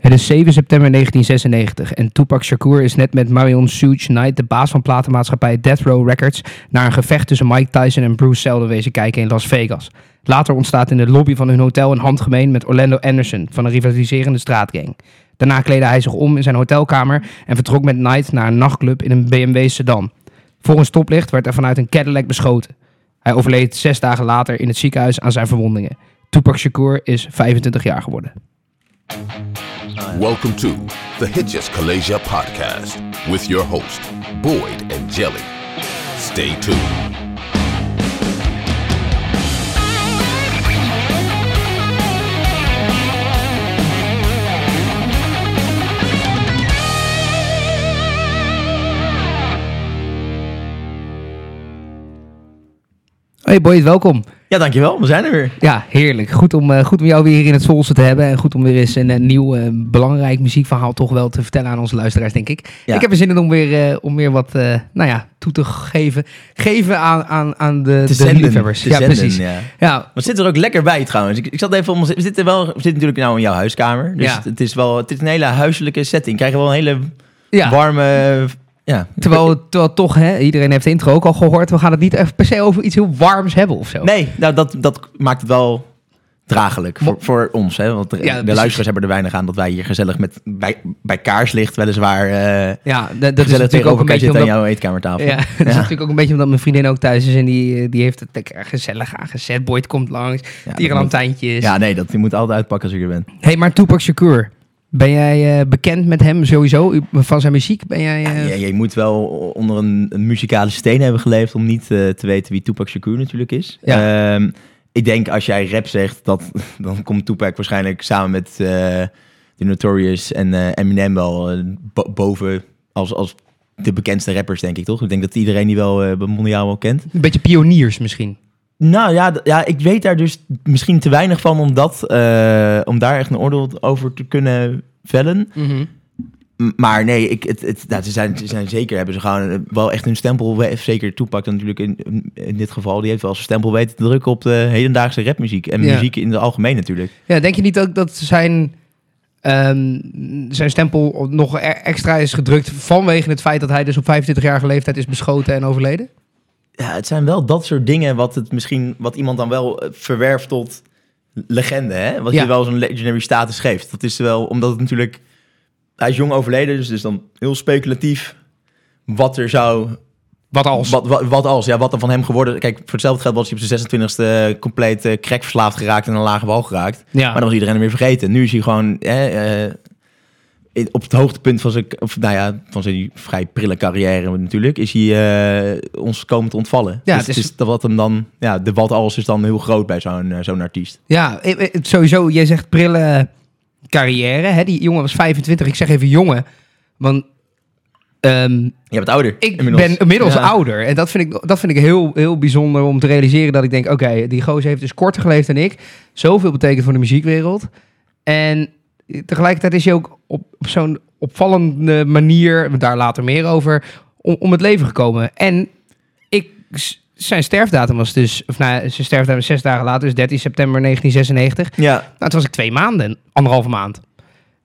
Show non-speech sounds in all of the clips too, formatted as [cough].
Het is 7 september 1996 en Tupac Shakur is net met Marion Suge Knight, de baas van platenmaatschappij Death Row Records, naar een gevecht tussen Mike Tyson en Bruce Seldon wezen kijken in Las Vegas. Later ontstaat in de lobby van hun hotel een handgemeen met Orlando Anderson van een rivaliserende straatgang. Daarna kleedde hij zich om in zijn hotelkamer en vertrok met Knight naar een nachtclub in een BMW sedan. Een stoplicht werd er vanuit een Cadillac beschoten. Hij overleed zes dagen later in het ziekenhuis aan zijn verwondingen. Tupac Shakur is 25 jaar geworden. Welcome to the Hitches Kalasia podcast with your host, Boyd and Jelly. Stay tuned. Hey boys, welkom. Ja, dankjewel. We zijn er weer. Ja, heerlijk. Goed om, eh, goed om jou weer hier in het Zolse te hebben. En goed om weer eens een, een nieuw eh, belangrijk muziekverhaal toch wel te vertellen aan onze luisteraars, denk ik. Ja. Ik heb er zin in om weer, eh, om weer wat nou ja, toe te geven, geven aan, aan, aan de, de zenden. liefhebbers. Ja, zenden, precies. ja. Ja, Maar het zit er ook lekker bij trouwens. Ik, ik zat even om. We zitten, wel, we zitten natuurlijk nou in jouw huiskamer. Dus Ja. het, het is wel het is een hele huiselijke setting. Krijgen we wel een hele warme. Ja. Terwijl, terwijl toch, hè, iedereen heeft de intro ook al gehoord, we gaan het niet echt per se over iets heel warms hebben of zo. Nee, nou, dat, dat maakt het wel draaglijk voor, voor ons. Hè? Want de, Ja, de luisteraars hebben er weinig aan dat wij hier gezellig met bij, bij kaarslicht weliswaar eh Ja, dat, dat is gezellig natuurlijk ook tegenover een elkaar beetje zitten aan jouw eetkamertafel. Ja, [laughs] dat is natuurlijk ook een beetje omdat mijn vriendin ook thuis is en die, eh, die heeft het lekker gezellig aangezet. Boyd komt langs, Ja, tierenlantijntjes. Ja, nee, dat, je moet altijd uitpakken als ik er ben. Hey, maar Tupac Shakur, ben jij eh, bekend met hem sowieso, van zijn muziek? Ben jij... eh, Ja, je moet wel onder een, een muzikale steen hebben geleefd om niet eh, te weten wie Tupac Shakur natuurlijk is. Ja. Ehm, ik denk als jij rap zegt, dat, [laughs] dan komt Tupac waarschijnlijk samen met eh de Notorious en eh, Eminem wel eh, bo- boven als, als de bekendste rappers, denk ik toch? Ik denk dat iedereen die wel eh mondiaal wel kent. Een beetje pioniers misschien. Nou ja, ja, ik weet daar dus misschien te weinig van om, dat, eh, om daar echt een oordeel over te kunnen vellen. M- Maar nee, ik, het, het, nou, ze, zijn, ze zijn zeker, hebben ze gewoon eh, wel echt hun stempel, zeker Toepak dan natuurlijk in, in dit geval, die heeft wel zijn stempel weten te drukken op de hedendaagse rapmuziek. En Ja. muziek in het algemeen natuurlijk. Ja, denk je niet ook dat zijn, ehm, zijn stempel nog e- extra is gedrukt vanwege het feit dat hij dus op 25-jarige leeftijd is beschoten en overleden? Ja, het zijn wel dat soort dingen wat het misschien, wat iemand dan wel eh, verwerft tot legende, hè? Wat Ja. je wel zo'n legendary status geeft. Dat is wel, omdat het natuurlijk, hij is jong overleden, dus het is dan heel speculatief wat er zou Wat als? Wat, wat, wat als? Ja, wat er van hem geworden... Kijk, voor hetzelfde geld was hij op zijn 26e compleet eh crackverslaafd geraakt en een lage wal geraakt. Ja. Maar dan was iedereen hem weer vergeten. Nu is hij gewoon eh, op het hoogtepunt van zijn, of, nou ja, van zijn vrij prille carrière natuurlijk, is hij eh, ons komen te ontvallen. Ja, dus het is- dat wat hem dan... Ja, de wat als is dan heel groot bij zo'n eh, zo'n artiest. Ja, eh, sowieso, jij zegt prille carrière. Hè? Die jongen was 25. Ik zeg even jongen, want ehm, Je bent ouder. ik inmiddels. ben inmiddels Ja. ouder. En dat vind ik, dat vind ik heel, heel bijzonder om te realiseren. Dat ik denk, oké, die gozer heeft dus korter geleefd dan ik. Zoveel betekent voor de muziekwereld. En tegelijkertijd is hij ook op, op zo'n opvallende manier, daar later meer over, om, om het leven gekomen. En ik, zijn sterfdatum was dus, of nou, zijn sterfdatum is zes dagen later, dus 13 september 1996. Ja. Nou, toen was ik twee maanden, anderhalve maand.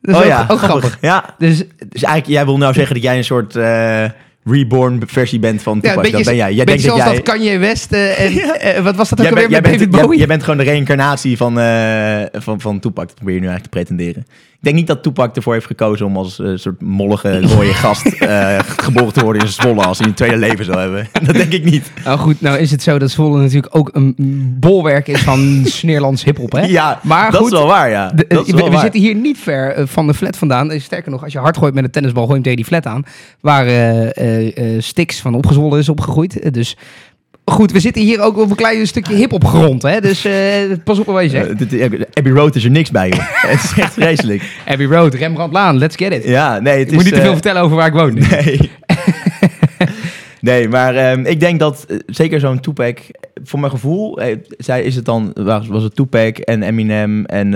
Dat is oh ook, ja, ook grappig. Ja, Dus dus eigenlijk, jij wil nou zeggen dat jij een soort eh, reborn versie bent van ja, Tupac. een beetje, dat ben jij. Jij denkt dat zoals jij... dat Kanye West eh, en [laughs] eh, wat was dat ook Jij, alweer bent, jij, met bent, David Bowie? jij bent gewoon de reïncarnatie van, eh, van, van Tupac. Dat probeer je nu eigenlijk te pretenderen. Ik denk niet dat Tupac ervoor heeft gekozen om als eh, soort mollige, mooie [laughs] gast eh, geboren te worden in Zwolle als hij een tweede leven zou hebben. [laughs] dat denk ik niet. Nou goed, nou is het zo dat Zwolle natuurlijk ook een bolwerk is van Sneerlands hiphop, hè? Ja, maar dat goed, is wel waar, ja. de- dat is we, wel we waar. zitten hier niet ver van de flat vandaan. Sterker nog, als je hard gooit met een tennisbal, gooi je hem tegen die flat aan. Waar eh eh, Stix van opgezwollen is opgegroeid. Eh, Dus goed, we zitten hier ook op een klein stukje hiphop grond, hè? Dus pas op wat je zegt. Abbey Road is er niks bij, joh. [laughs] het is echt vreselijk. Abbey Road, Rembrandtlaan, let's get it. Ja, nee, het ik moet is, niet te veel vertellen over waar ik woon. nu. [laughs] Nee. [laughs] nee, maar ehm, ik denk dat zeker zo'n Tupac, voor mijn gevoel, zij is het dan, was, was het Tupac en Eminem en,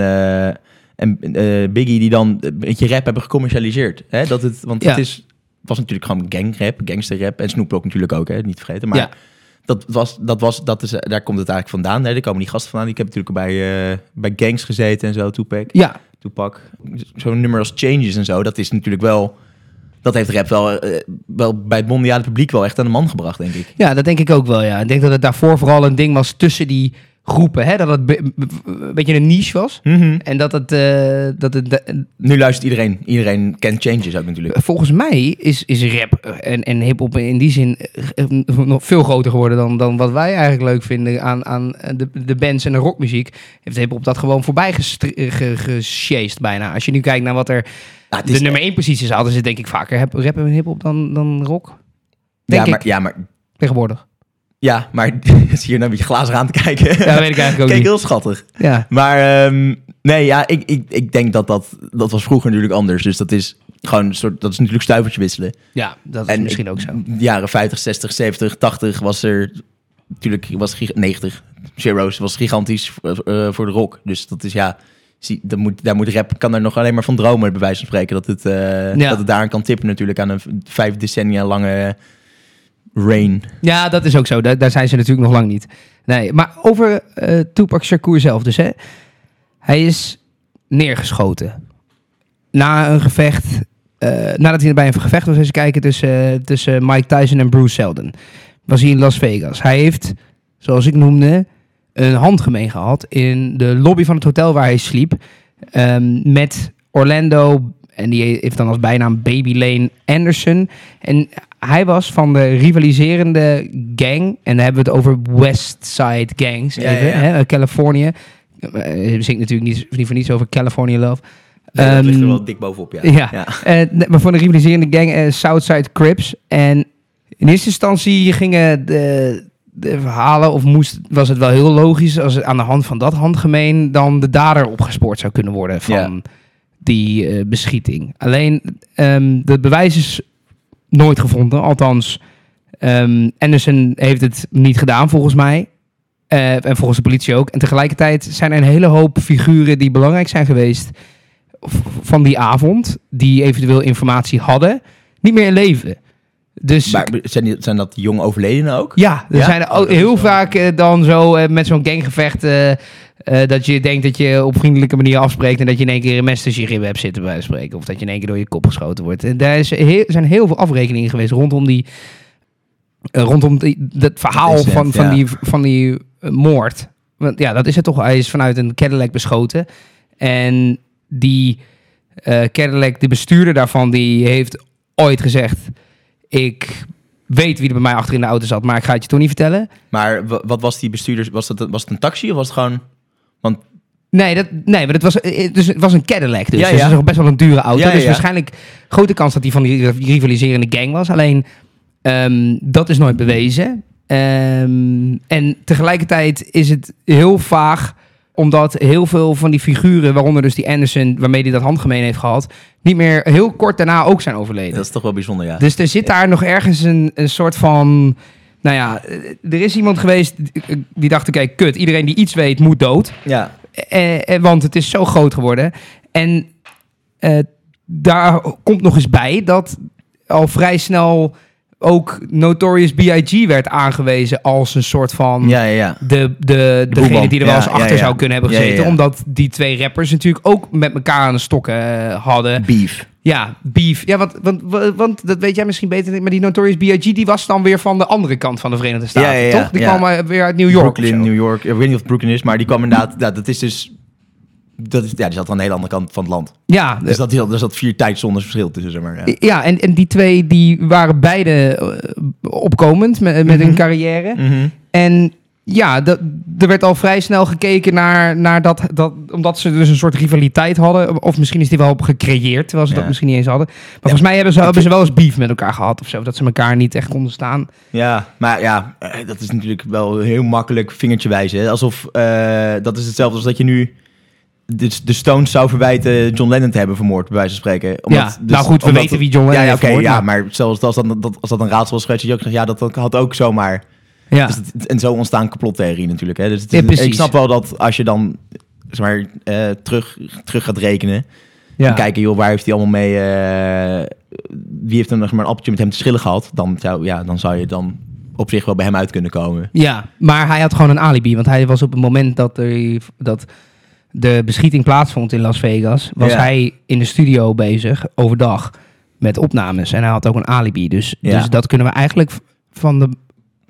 en Biggie die dan een beetje rap hebben gecommercialiseerd. Hè? Dat het, want Ja. het is, was natuurlijk gewoon gangrap, gangsterrap en Snoop Dogg natuurlijk ook, hè? niet vergeten. Maar Ja. dat was, dat was, dat is, daar komt het eigenlijk vandaan. Hè? Daar komen die gasten vandaan. Ik heb natuurlijk bij, eh, bij gangs gezeten en zo, Tupac. Ja, Tupac. Zo'n nummer als Changes en zo, dat is natuurlijk wel... Dat heeft rap wel, eh, wel bij het mondiale publiek wel echt aan de man gebracht, denk ik. Ja, dat denk ik ook wel, ja. Ik denk dat het daarvoor vooral een ding was tussen die groepen. Hè? Dat het be- een beetje een niche was. En dat het... eh, dat het Nu luistert iedereen. Iedereen kent Changes ook natuurlijk. volgens mij is, is rap en, en hip-hop in die zin eh, eh, nog veel groter geworden dan, dan wat wij eigenlijk leuk vinden aan, aan de, de bands en de rockmuziek. Heeft hip-hop dat gewoon voorbij gesjeest bijna. Als je nu kijkt naar wat er het de is- nummer één posities hadden, zit denk ik vaker rap, rap en hip-hop dan, dan rock. Denk ja, maar, ik ja, maar, tegenwoordig. Ja, maar is [laughs] hier nou een beetje glazig aan te kijken. Ja, dat weet ik eigenlijk ook [laughs] Kijk, niet. heel schattig. Ja. Maar ehm, nee, ja, ik, ik, ik denk dat, dat dat was vroeger natuurlijk anders. Dus dat is gewoon een soort, dat is natuurlijk stuivertje wisselen. ja, dat is En misschien ik- ook zo. De jaren 50, 60, 70, 80 was er natuurlijk was giga- 90. Zero's was gigantisch eh, eh, voor de rock. Dus dat is ja, zie, dat moet, daar moet rap kan er nog alleen maar van dromen bij wijze van spreken dat het Ja. dat het daar kan tippen natuurlijk aan een vijf decennia lange reign. Ja, dat is ook zo. Daar, zijn ze natuurlijk nog lang niet. Nee, maar over eh Tupac Shakur zelf dus, hè. Hij is neergeschoten. Na een gevecht, eh, nadat hij bij een gevecht was eens kijken tussen, tussen Mike Tyson en Bruce Seldon. Was hij in Las Vegas. Hij heeft, zoals ik noemde, een handgemeen gehad in de lobby van het hotel waar hij sliep. ehm, met Orlando, en die heeft dan als bijnaam Baby Lane Anderson. En hij was van de rivaliserende gang. En dan hebben we het over West Side Gangs. Ja, even, ja, ja. Hè, Californië. Hij zingt natuurlijk niet, niet voor niets over California Love. Nee, dat ligt er Ehm, wel dik bovenop, ja. ja. Eh, maar van de rivaliserende gang eh, Southside Crips. En in eerste instantie gingen de, de verhalen, of moest, was het wel heel logisch als het aan de hand van dat handgemeen dan de dader opgespoord zou kunnen worden van die beschieting. Alleen ehm de bewijs is nooit gevonden. Althans, ehm, Anderson heeft het niet gedaan volgens mij. Eh, en volgens de politie ook. En tegelijkertijd zijn er een hele hoop figuren die belangrijk zijn geweest van die avond, die eventueel informatie hadden, niet meer in leven. Dus Maar zijn, die- zijn dat jong overledenen ook? ja, er Ja? zijn er Oh, ook heel vaak eh, dan zo eh, met zo'n ganggevecht eh, dat je denkt dat je op vriendelijke manier afspreekt en dat je in één keer een mes tussen je ribben hebt zitten bij spreken. Of dat je in één keer door je kop geschoten wordt. En daar is heel, zijn heel veel afrekeningen geweest rondom die eh, rondom die, dat verhaal van, van ja. die, van die eh, moord. Want ja, dat is het toch. Hij is vanuit een Cadillac beschoten. En die Cadillac, de bestuurder daarvan, die heeft ooit gezegd... Ik weet wie er bij mij achter in de auto zat, maar ik ga het je toch niet vertellen. Maar wa- wat was die bestuurders? Was, dat, was het een taxi of was het gewoon... Want Nee, dat, nee maar het was, eh, dus het was een Cadillac. Dus, Ja, dus dat is best wel een dure auto. Ja, dus waarschijnlijk grote kans dat hij van die rivaliserende gang was. Alleen, ehm, dat is nooit bewezen. Ehm, en tegelijkertijd is het heel vaag, omdat heel veel van die figuren, waaronder dus die Anderson, waarmee hij dat handgemeen heeft gehad, niet meer heel kort daarna ook zijn overleden. dat is toch wel bijzonder, ja. Dus er zit daar nog ergens een, een soort van. Nou ja, eh, er is iemand geweest die- die dacht: oké, kut, iedereen die iets weet moet dood. ja. Eh, eh, want het is zo groot geworden. En eh, daar komt nog eens bij dat al vrij snel ook Notorious B.I.G. werd aangewezen als een soort van Ja, ja, ja. de, de, degene die er wel eens achter zou kunnen hebben gezeten. Omdat die twee rappers natuurlijk ook met elkaar aan de stokken eh, hadden. Beef. Ja, beef. Ja, want, want, want dat weet jij misschien beter. Maar die Notorious B.I.G. die was dan weer van de andere kant van de Verenigde Staten, Ja, ja, ja. toch? Die kwam eh, weer uit New York. Brooklyn. New York. Ik weet niet of het Brooklyn is, maar die kwam inderdaad... Ja, dat is dus... Dat is, ja, die zat aan de hele andere kant van het land. Ja, Dus dat, er zat vier tijdzones verschil tussen, zeg maar. Ja. ja en, en die twee die waren beide eh, opkomend met, met hun Mhm. carrière. Mhm. En ja, dat, er werd al vrij snel gekeken naar, naar dat, dat, omdat ze dus een soort rivaliteit hadden. Of misschien is die wel gecreëerd, terwijl ze Ja. dat misschien niet eens hadden. Maar volgens mij hebben ze, hebben ze wel eens beef met elkaar gehad of zo. Dat ze elkaar niet echt konden staan. Ja, maar ja, eh, dat is natuurlijk wel heel makkelijk vingertje wijzen. Alsof, eh, dat is hetzelfde als dat je nu de, de Stones zou verwijten John Lennon te hebben vermoord, bij wijze van spreken. Ja, nou goed, we weten wie John Lennon ja, ja, vermoord, ja, maar- maar zelfs als dat, dat, als dat een raadsel was geweest, je ook gezegd, ja, dat had ook zomaar. Ja, Dus het- en zo ontstaan complottheorieën natuurlijk. Hè. Dus het Ja, ik snap wel dat als je dan zeg maar, eh, terug, terug gaat rekenen ja. en kijken, joh, waar heeft hij allemaal mee, eh, wie heeft er nog maar een appeltje met hem te schillen gehad, dan zou, ja, dan zou je dan op zich wel bij hem uit kunnen komen. Ja, maar hij had gewoon een alibi. Want hij was op het moment dat, er, dat de beschieting plaatsvond in Las Vegas, was Ja. hij in de studio bezig overdag met opnames. En hij had ook een alibi. Dus, Ja. dus dat kunnen we eigenlijk van de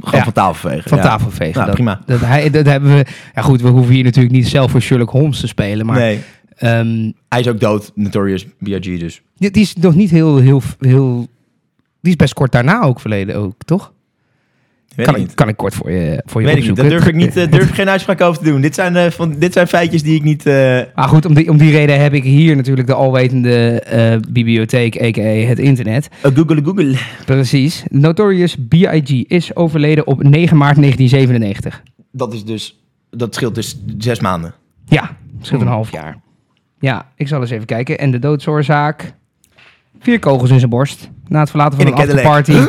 Gewoon Ja. van tafel vegen. van ja. tafel vegen. Nou, dat, prima. Dat, hij, dat hebben we. Ja, goed, we hoeven hier natuurlijk niet zelf voor Sherlock Holmes te spelen. Maar nee, ehm, hij is ook dood, Notorious B.I.G. dus. die, die is nog niet heel, heel, heel. Die is best kort daarna ook verleden, ook, toch? Weet Kan ik niet. kan ik kort voor je, voor je Weet ik niet. opzoeken. Daar durf ik, niet, [laughs] eh, durf ik geen uitspraak over te doen. Dit zijn, eh, van, dit zijn feitjes die ik niet... eh, Maar goed, om die, om die reden heb ik hier natuurlijk de alwetende eh, bibliotheek, a.k.a. het internet. Google, Google. Precies. Notorious B.I.G. is overleden op 9 maart 1997. Dat is dus... Dat scheelt dus zes maanden. Ja, scheelt een Hmm. half jaar. Ja, ik zal eens even kijken. En de doodsoorzaak? Vier kogels in zijn borst. Na het verlaten van In een afterparty. [clears throat]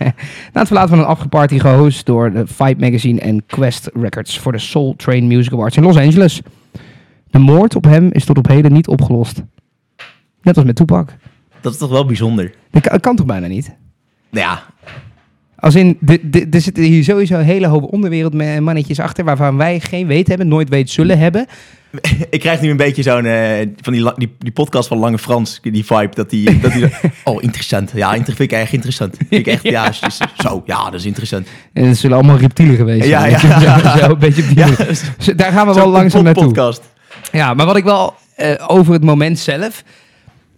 [laughs] Na het verlaten van een afterparty gehost door de Fight Magazine en Quest Records voor de Soul Train Music Awards in Los Angeles. De moord op hem is tot op heden niet opgelost. Net als met Tupac. Dat is toch wel bijzonder. Dat kan, kan toch bijna niet? Ja, Als in, er zitten hier sowieso een hele hoop onderwereldmannetjes achter... waarvan wij geen weet hebben, nooit weet zullen hebben. [laughs] ik krijg nu een beetje zo'n... eh, van die, die, die podcast van Lange Frans, die vibe. Dat die, dat die [laughs] oh, interessant. Ja, vind ik echt interessant. Vind ik echt, ja, is- is- zo, ja, dat is interessant. En het zullen allemaal reptielen geweest Ja, zijn. ja. [laughs] Zo, een beetje die Ja, Daar gaan we wel langzaam naartoe. podcast. Ja, maar wat ik wel eh, over het moment zelf...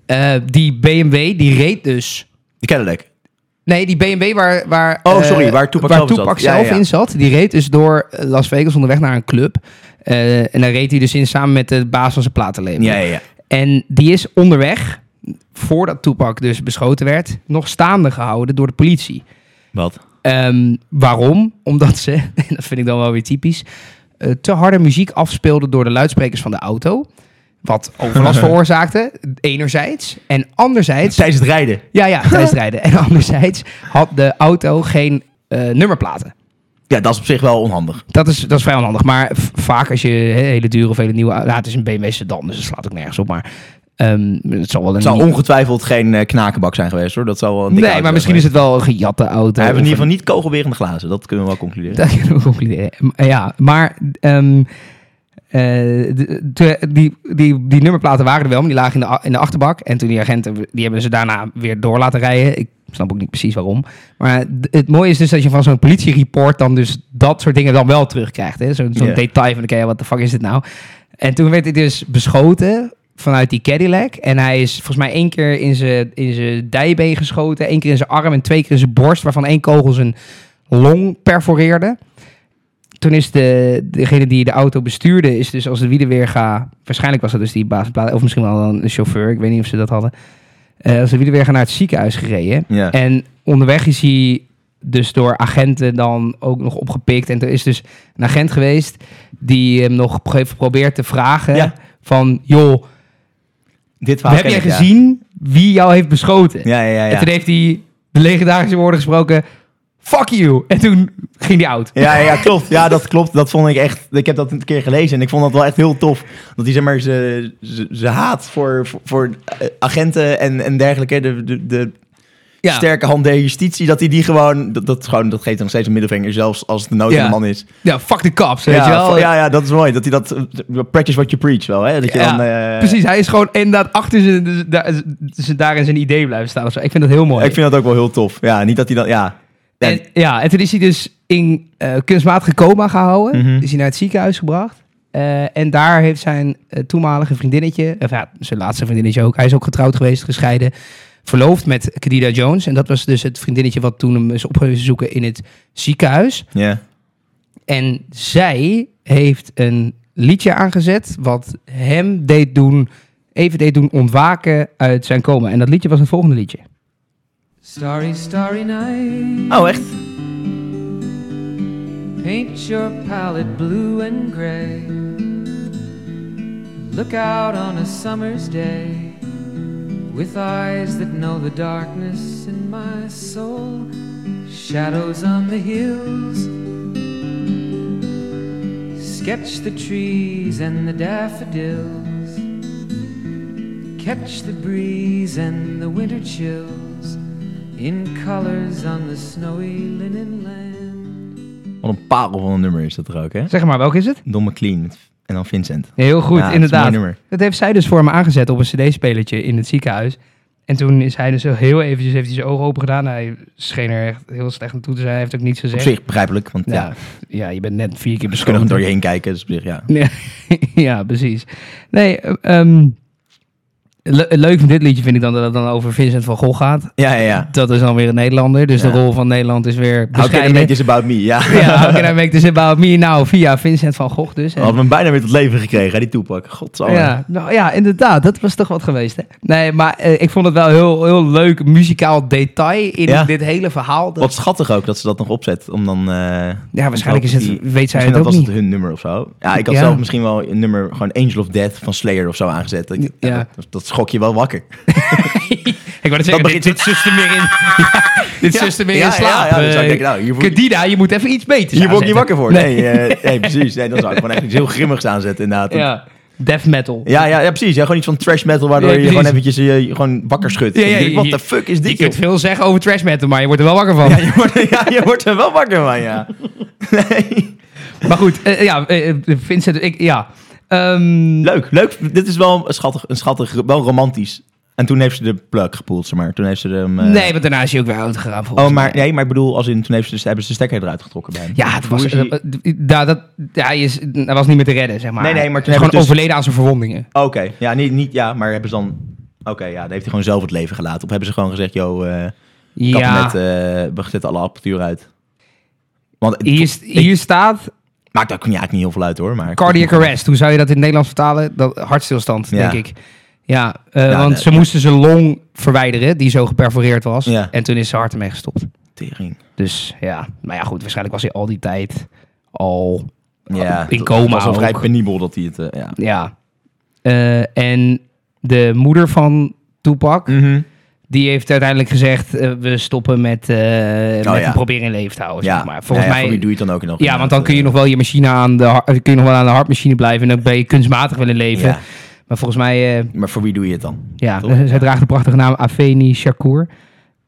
eh, die BMW, die reed dus... De Cadillac. Nee, die BMW waar, waar, Oh, sorry, waar Tupac zelf in zat. Ja, zelf ja, ja. in zat. Die reed dus door Las Vegas onderweg naar een club. Eh, en daar reed hij dus in samen met de baas van zijn platenlabel. Ja, ja, ja. En die is onderweg, voordat Tupac dus beschoten werd, nog staande gehouden door de politie. Wat? Ehm, waarom? Omdat ze, [laughs] en dat vind ik dan wel weer typisch, eh, te harde muziek afspeelden door de luidsprekers van de auto. Wat overlast [laughs] veroorzaakte, enerzijds. En anderzijds... Tijdens het rijden. Ja, ja, tijdens het rijden. En [laughs] anderzijds had de auto geen eh, nummerplaten. Ja, dat is op zich wel onhandig. Dat is, dat is vrij onhandig. Maar vaak als je hele dure of hele nieuwe... Nou, het is een BMW sedan, dus het slaat ook nergens op. Maar ehm, het zal wel een... Het zal ongetwijfeld geen eh, knakenbak zijn geweest hoor. Dat zal wel een Nee, maar misschien is het wel een gejatte auto. Hij heeft in ieder geval niet kogelwerende glazen. Dat kunnen we wel concluderen. Dat kunnen we concluderen. Ja, maar ehm, eh, de- de- die, die, die nummerplaten waren er wel, maar die lagen in de, in de achterbak. En toen die agenten, die hebben ze daarna weer door laten rijden. Ik snap ook niet precies waarom. Maar het mooie is dus dat je van zo'n politiereport dan dus dat soort dingen dan wel terugkrijgt. Zo'n zo'n Ja. detail van, oké, wat de fuck is dit nou? En toen werd hij dus beschoten vanuit die Cadillac. En hij is volgens mij één keer in zijn, in zijn dijbeen geschoten, één keer in zijn arm en twee keer in zijn borst, waarvan één kogel zijn long perforeerde. Toen is de, degene die de auto bestuurde, is dus als de wielenweerga... Waarschijnlijk was dat dus die baas, of misschien wel een chauffeur. Ik weet niet of ze dat hadden. Eh, als de wielenweerga naar het ziekenhuis gereden. Ja. En onderweg is hij dus door agenten dan ook nog opgepikt. En er is dus een agent geweest die hem nog heeft geprobeerd te vragen... Ja. van, joh, Dit heb jij ja. gezien wie jou heeft beschoten? Ja, ja, ja. En toen heeft hij de legendarische woorden gesproken... Fuck you! En toen ging hij out. Ja, ja, klopt. Ja, dat klopt. Dat vond ik echt. Ik heb dat een keer gelezen en ik vond dat wel echt heel tof. Dat hij zeg maar ze, ze, ze haat voor, voor, voor eh, agenten en, en dergelijke. De, de, de Ja. sterke hand der justitie. Dat hij die gewoon. Dat, dat, gewoon, dat geeft hem nog steeds een middelvinger, zelfs als het de nood Ja. man is. Ja, fuck de cops, weet ja, je wel? ja, ja, dat is mooi. Dat hij dat. eh, Practice what you preach wel, hè? Dat je dan. eh, Precies, hij is gewoon inderdaad achter zijn, daar, daar in zijn idee blijven staan. Of zo. Ik vind dat heel mooi. Ik vind dat ook wel heel tof. Ja, niet dat hij dan. Ja. En, ja, en toen is hij dus in eh, kunstmatige coma gehouden. Mhm. Is hij naar het ziekenhuis gebracht. Eh, en daar heeft zijn eh, toenmalige vriendinnetje, of ja, zijn laatste vriendinnetje ook, hij is ook getrouwd geweest, gescheiden, verloofd met Khadija Jones. En dat was dus het vriendinnetje wat toen hem is opgewezen zoeken in het ziekenhuis. Ja. En zij heeft een liedje aangezet wat hem deed doen, even deed doen ontwaken uit zijn coma. En dat liedje was het volgende liedje. Starry, starry night. Oh, echt? Paint your palette blue and gray. Look out on a summer's day with eyes that know the darkness in my soul. Shadows on the hills. Sketch the trees and the daffodils. Catch the breeze and the winter chills in colors on the snowy linen land. Wat een parel van een nummer is dat er ook, hè? Zeg maar, welke is het? Don McLean. En dan Vincent. Heel goed, Ja, inderdaad. Dat heeft zij dus voor me aangezet op een cd-spelertje in het ziekenhuis. En toen is hij dus heel eventjes heeft hij zijn ogen open gedaan. Hij scheen er echt heel slecht aan toe te zijn. Hij heeft ook niets Op gezegd. zich begrijpelijk, want ja, ja, ja, je bent net vier keer ze kunnen beschoten. door je heen kijken. Dus op zich, ja. Ja, [laughs] ja, precies. Nee, ehm, le- leuk van dit liedje vind ik dan dat het dan over Vincent van Gogh gaat. Ja, ja, ja. Dat is dan weer een Nederlander. Dus Ja. de rol van Nederland is weer How can I bescheiden. make this about me? Ja. Ja, how can I [laughs] make this about me now? Via Vincent van Gogh dus. We hadden hem bijna weer tot leven gekregen, hè, die toepak. Godsamme. Ja, nou ja, inderdaad. Dat was toch wat geweest, hè? Nee, maar eh, ik vond het wel heel, heel leuk muzikaal detail in Ja. dit hele verhaal. Dat- Wat schattig ook dat ze dat nog opzet. Om dan, eh, ja, waarschijnlijk is het, die- weet zij het ook was niet. het hun nummer of zo. Ja, ik had zelf misschien wel een nummer, gewoon Angel of Death van Slayer of zo aangezet. Dat, ja. Ja. dat, dat schok je wel wakker. [laughs] Ik wou zeggen, dit, dit zust er [laughs] meer in, ja, dit zust er meer Ja, in ja, slaap. ja, dan zou ik Eh, denken, nou, Kedida, je moet even iets beters Hier word niet wakker voor. Nee, eh, nee precies. Nee, dan zou ik gewoon echt iets heel grimmigs aanzetten inderdaad. Ja. Ja, death metal. Ja, ja, precies. Ja, gewoon iets van trash metal waardoor Ja, je gewoon eventjes je, je gewoon wakker schudt. Ja, ja, Je Wat je- de fuck is Je dit, kunt joh? veel zeggen over trash metal, maar je wordt er wel wakker van. Ja, je wordt, ja, je wordt er wel wakker van, ja. [laughs] Nee. Maar goed, eh, ja, eh, Vincent, ik, ja. Ehm, Leuk, leuk. Dit is wel een schattig, een schattig, wel romantisch. En toen heeft ze de plug gepoeld, zeg maar. Toen heeft ze hem... eh, Nee, want daarna is hij ook weer uitgegaan volgens Oh, maar, mij. nee, maar ik bedoel, als in, toen heeft ze, dus- hebben ze de stekker eruit getrokken bij hem. Ja, het was, da- dat, ja, hij, is, hij was niet meer te redden, zeg maar. Nee, nee, maar toen gewoon dus- overleden aan zijn verwondingen. Oké, ja, niet, niet, ja, maar hebben ze dan... Oké, ja, dan heeft hij gewoon zelf het leven gelaten. Of hebben ze gewoon gezegd, yo, eh Ja, kabinet, eh we zetten alle apparatuur uit. Want hier, hier staat maakt ook niet, eigenlijk niet heel veel uit, hoor. Maar cardiac arrest. Hoe zou je dat in het Nederlands vertalen? Dat, hartstilstand, Ja. denk ik. Ja, eh, Ja, want ze moesten zijn long verwijderen, die zo geperforeerd was. Ja. En toen is zijn hart ermee gestopt. Tering. Dus ja, maar ja goed, waarschijnlijk was hij al die tijd al Ja, in het coma was wel vrij penibel dat hij het... eh, ja. Ja. Eh, en de moeder van Tupac, Mhm. Die heeft uiteindelijk gezegd: eh, we stoppen met, eh met ja. het proberen in leven te houden. Ja, zeg maar. Volgens ja, mij. voor doe je het dan ook nog? ja, want dan kun je nog wel je machine aan de, kun je nog wel aan de hartmachine blijven en dan ben je kunstmatig willen leven. Maar volgens mij, eh, maar voor wie doe je het dan? ja, Toch? [laughs] zij draagt de prachtige naam Afeni Shakur.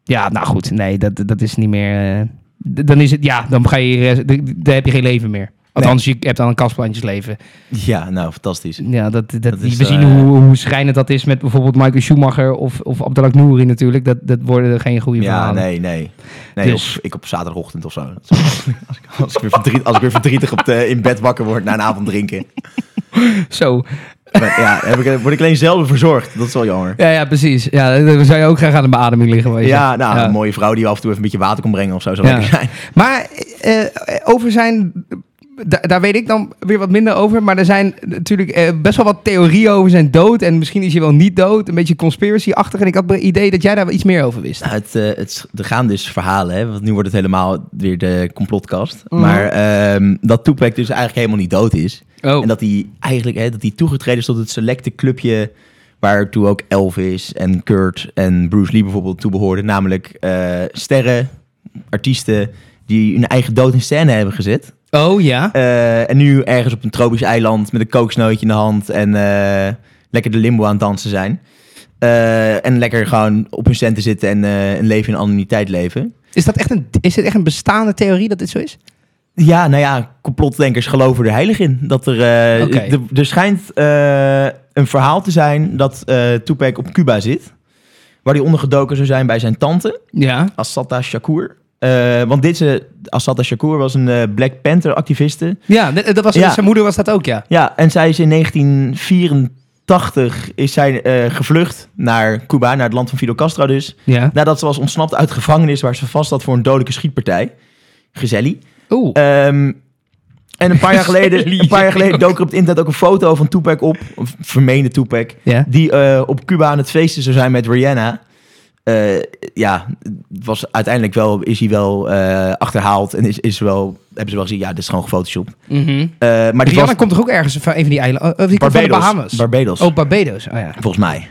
Ja, nou goed, nee, dat, dat is niet meer. dan is het, ja, dan ga je, dan heb je geen leven meer. Althans, je hebt dan een kastplantjesleven. Ja, nou, fantastisch. Ja, dat, dat, Dat die- is, we zien eh, hoe, hoe schrijnend dat is met bijvoorbeeld Michael Schumacher of, of Abdelak Nouri natuurlijk. Dat, dat worden geen goede Ja, verhalen. nee, nee. Nee, Dus- of ik op zaterdagochtend of zo. [laughs] Als ik, als ik, weer, verdriet, als ik weer verdrietig op de, in bed wakker word na een avond drinken. [laughs] Zo, Maar ja, heb ik, word ik alleen zelden verzorgd. Dat is wel jammer. ja, ja, precies. Ja, dan zou je ook graag aan de beademing liggen. Ja, nou, Ja. een mooie vrouw die af en toe even een beetje water kon brengen of zo. Zou Ja. lekker zijn. Maar eh, over zijn... da- daar weet ik dan weer wat minder over. Maar er zijn natuurlijk eh, best wel wat theorieën over zijn dood. En misschien is hij wel niet dood. Een beetje conspiracy-achtig. En ik had het idee dat jij daar wel iets meer over wist. Nou, het, eh, het, er gaan dus verhalen, hè, want nu wordt het helemaal weer de complotkast. Mhm. Maar ehm, dat Tupac dus eigenlijk helemaal niet dood is. Oh, En dat hij eigenlijk hè, dat hij toegetreden is tot het selecte clubje waartoe ook Elvis en Kurt en Bruce Lee bijvoorbeeld toe behoorden. Namelijk eh, sterren, artiesten die hun eigen dood in scène hebben gezet. Oh ja. Eh, en nu ergens op een tropisch eiland met een kooksnootje in de hand en eh, lekker de limbo aan het dansen zijn. Eh, en lekker gewoon op hun centen zitten en eh, een leven in anonimiteit leven. Is, dat echt een, is dit echt een bestaande theorie dat dit zo is? Ja, nou ja, complotdenkers geloven er heilig in. Dat er, eh, er, schijnt eh, een verhaal te zijn dat eh Tupac op Cuba zit. Waar hij ondergedoken zou zijn bij zijn tante, Ja. Assata Shakur. Eh, want deze Assata Shakur was een eh, Black Panther activiste. Ja, dat was, Ja. zijn moeder was dat ook, ja. Ja, en zij is in 1984 is zij, eh, gevlucht naar Cuba, naar het land van Fidel Castro dus. Ja. Nadat ze was ontsnapt uit gevangenis waar ze vast zat voor een dodelijke schietpartij. Gezellig. Oeh. Ehm, en een paar jaar [laughs] geleden, een paar jaar geleden dook er op het internet ook een foto van Tupac op, vermeende Tupac, ja. die eh, op Cuba aan het feesten zou zijn met Rihanna. Eh, ja, was uiteindelijk wel, is hij wel eh, achterhaald en is, is wel, hebben ze wel gezien, ja, dit is gewoon gefotoshopt. Mhm. Eh, maar dit Rihanna was komt toch ook ergens van een van die eilanden? Oh, die van de Bahamas. Barbados, oh, Barbados. Oh ja. volgens mij.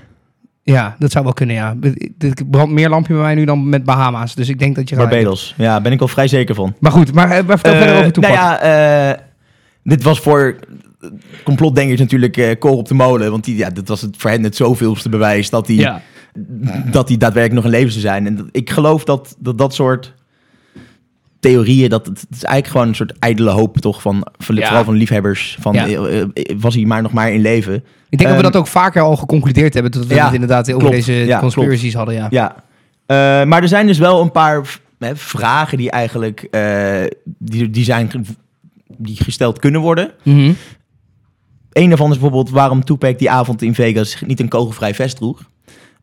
Ja, dat zou wel kunnen, ja. Het brandt meer lampje bij mij nu dan met Bahama's. Dus ik denk dat je. Barbados, ja, ben ik wel vrij zeker van. Maar goed, maar, maar vertel verder over Tupac. Nou ja, dit was voor complotdenkers natuurlijk kool op de molen. Want die, ja, dit was het voor hen het zoveelste bewijs dat hij, ja. [laughs] dat hij daadwerkelijk nog in leven zou zijn. En dat- ik geloof dat, dat dat soort theorieën dat het, het is eigenlijk gewoon een soort ijdele hoop toch van, van Ja. vooral van liefhebbers van Ja. eh, eh, was hij maar nog maar in leven. Ik denk dat we Ehm, dat ook vaker al geconcludeerd hebben. Dat we ja, het inderdaad over klopt. deze Ja, conspiracies hadden. Ja. Ja. Eh, maar er zijn dus wel een paar hè, vragen die eigenlijk eh, die, die zijn die gesteld kunnen worden. Mhm. Een daarvan is bijvoorbeeld waarom Tupac die avond in Vegas niet een kogelvrij vest droeg.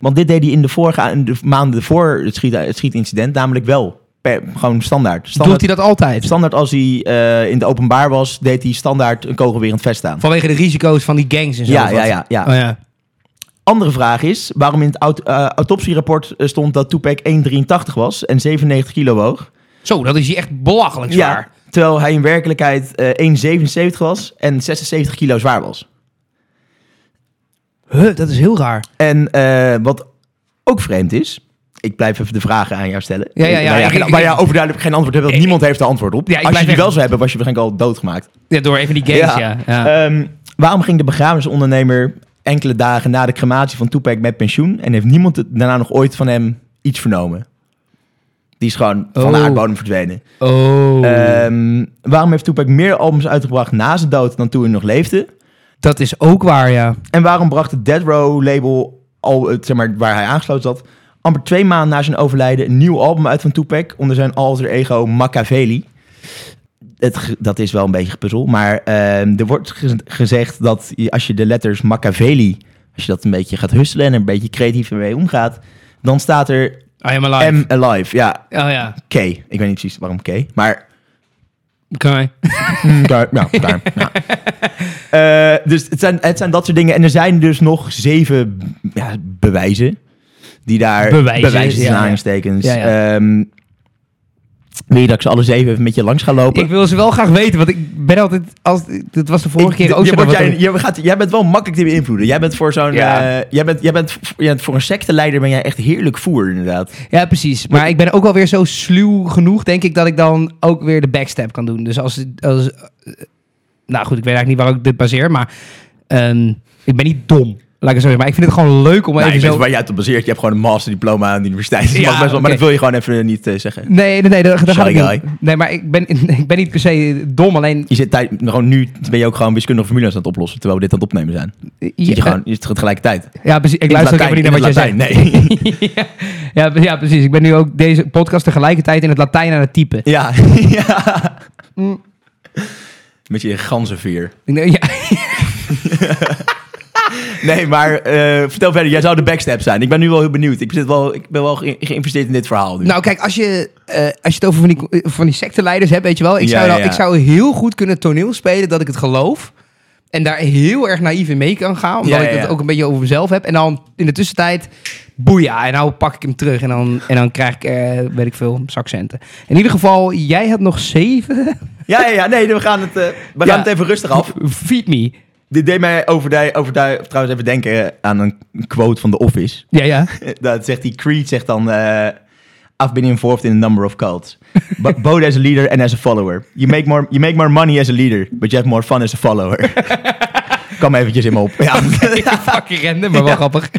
Want dit deed hij in de vorige in de maanden voor het, schiet, het schietincident namelijk wel. Per, gewoon standaard. Doet Standaard, hij dat altijd? standaard als hij eh, in de openbaar was, deed hij standaard een kogelwerend vest aan. Vanwege de risico's van die gangs en zo. Ja, ja, ja, ja. Oh, ja. Andere vraag is waarom in het aut- eh, autopsierapport eh, stond dat Tupac 1,83 was en 97 kilo woog. Zo, dat is hier echt belachelijk zwaar. terwijl hij in werkelijkheid eh 1,77 was en 76 kilo zwaar was. Huh, dat is heel raar. En eh, wat ook vreemd is, ik blijf even de vragen aan jou stellen. Ja, ja, ja, ik- waar jij overduidelijk geen antwoord hebt, want niemand heeft er antwoord op. Ja, Als je die wel zou hebben, was je waarschijnlijk al doodgemaakt. Ja, door even die gangs, ja. ja. Ehm, waarom ging de begrafenisondernemer enkele dagen na de crematie van Tupac met pensioen en heeft niemand het daarna nog ooit van hem iets vernomen? Die is gewoon van de Oh. aardbodem verdwenen. oh, Ehm, waarom heeft Tupac meer albums uitgebracht na zijn dood dan toen hij nog leefde? Dat is ook waar, ja. En waarom bracht het Dead Row label, al, het, zeg maar, waar hij aangesloten zat, amper twee maanden na zijn overlijden een nieuw album uit van Tupac onder zijn alter ego Machiavelli? Het, dat is wel een beetje gepuzzel, maar ehm, er wordt ge- gezegd dat als je de letters Machiavelli, als je dat een beetje gaat husselen en er een beetje creatief mee omgaat, dan staat er I am alive. M alive. Ja, oh ja. K. Ik weet niet precies waarom K, maar Oké. Daar, ja, [laughs] daar. ja. Eh, dus het zijn, het zijn dat soort dingen. En er zijn dus nog zeven ja, bewijzen. Die daar... Bewijzen, bewijzen ja, aanstekens. Ja, ja. Wil je dat ik ze alle zeven even met je langs ga lopen? Ik wil ze wel graag weten, want ik ben altijd... Als, dat was de vorige Ik- keer ook zo. jij, jij, gaat, jij bent wel makkelijk te beïnvloeden. Jij bent voor zo'n... Ja. eh, jij bent, jij bent, jij bent voor een secteleider ben jij echt heerlijk voer, inderdaad. Ja, precies. Maar ik ben ook wel weer zo sluw genoeg, denk ik, dat ik dan ook weer de backstep kan doen. Dus als... als eh, nou goed, ik weet eigenlijk niet waar ik dit baseer, maar ehm, ik ben niet dom. Laat ik het zo zeggen. Maar ik vind het gewoon leuk om Nee, even zo... waar jij het op baseert. Je hebt gewoon een masterdiploma aan de universiteit. Ja, [laughs] best wel. Maar dat wil je gewoon even niet eh, zeggen. Nee, nee, nee, dat, Shy ik niet. Nee, maar ik ben, [laughs] ik ben niet per se dom, alleen... Je zit tijd, gewoon nu ben je ook gewoon wiskundige formules aan het oplossen, terwijl we dit aan het opnemen zijn. Zit je Ja, gewoon, je zit tegelijkertijd. Ja, precies. Ik luister ook even niet naar wat jij Latijn, zegt. Nee. [laughs] ja, ja, precies. Ik ben nu ook deze podcast tegelijkertijd in het Latijn aan het typen. ja. ja. Met je ganzenveer. Denk, Ja, Nee, maar eh, vertel verder. Jij zou de backstep zijn. Ik ben nu wel heel benieuwd. Ik, zit wel, ik ben wel ge- geïnvesteerd in dit verhaal. Nu. nou, kijk, als je, eh, als je het over van die, van die secteleiders hebt, weet je wel. Ik, Ja, zou, dan- ja, ik zou heel goed kunnen toneel spelen dat ik het geloof. En daar heel erg naïef in mee kan gaan. Omdat Ja, ik het ook een beetje over mezelf heb. En dan in de tussentijd, boeia. En nou pak ik hem terug. En dan, en dan krijg ik, eh, weet ik veel, zakcenten. In ieder geval, jij had nog zeven. Ja, ja, ja. Nee, we gaan het, eh, we gaan het even rustig af. Feed me. Dit deed mij over, over, trouwens even denken aan een quote van The Office. [laughs] Ja, ja. [laughs] Dat zegt die Creed zegt dan... eh, I've been involved in a number of cults. But [laughs] both as a leader and as a follower. You make more, you make more money as a leader, but you have more fun as a follower. Kwam eventjes in me op. [laughs] Ja, Fucking random, maar wel grappig.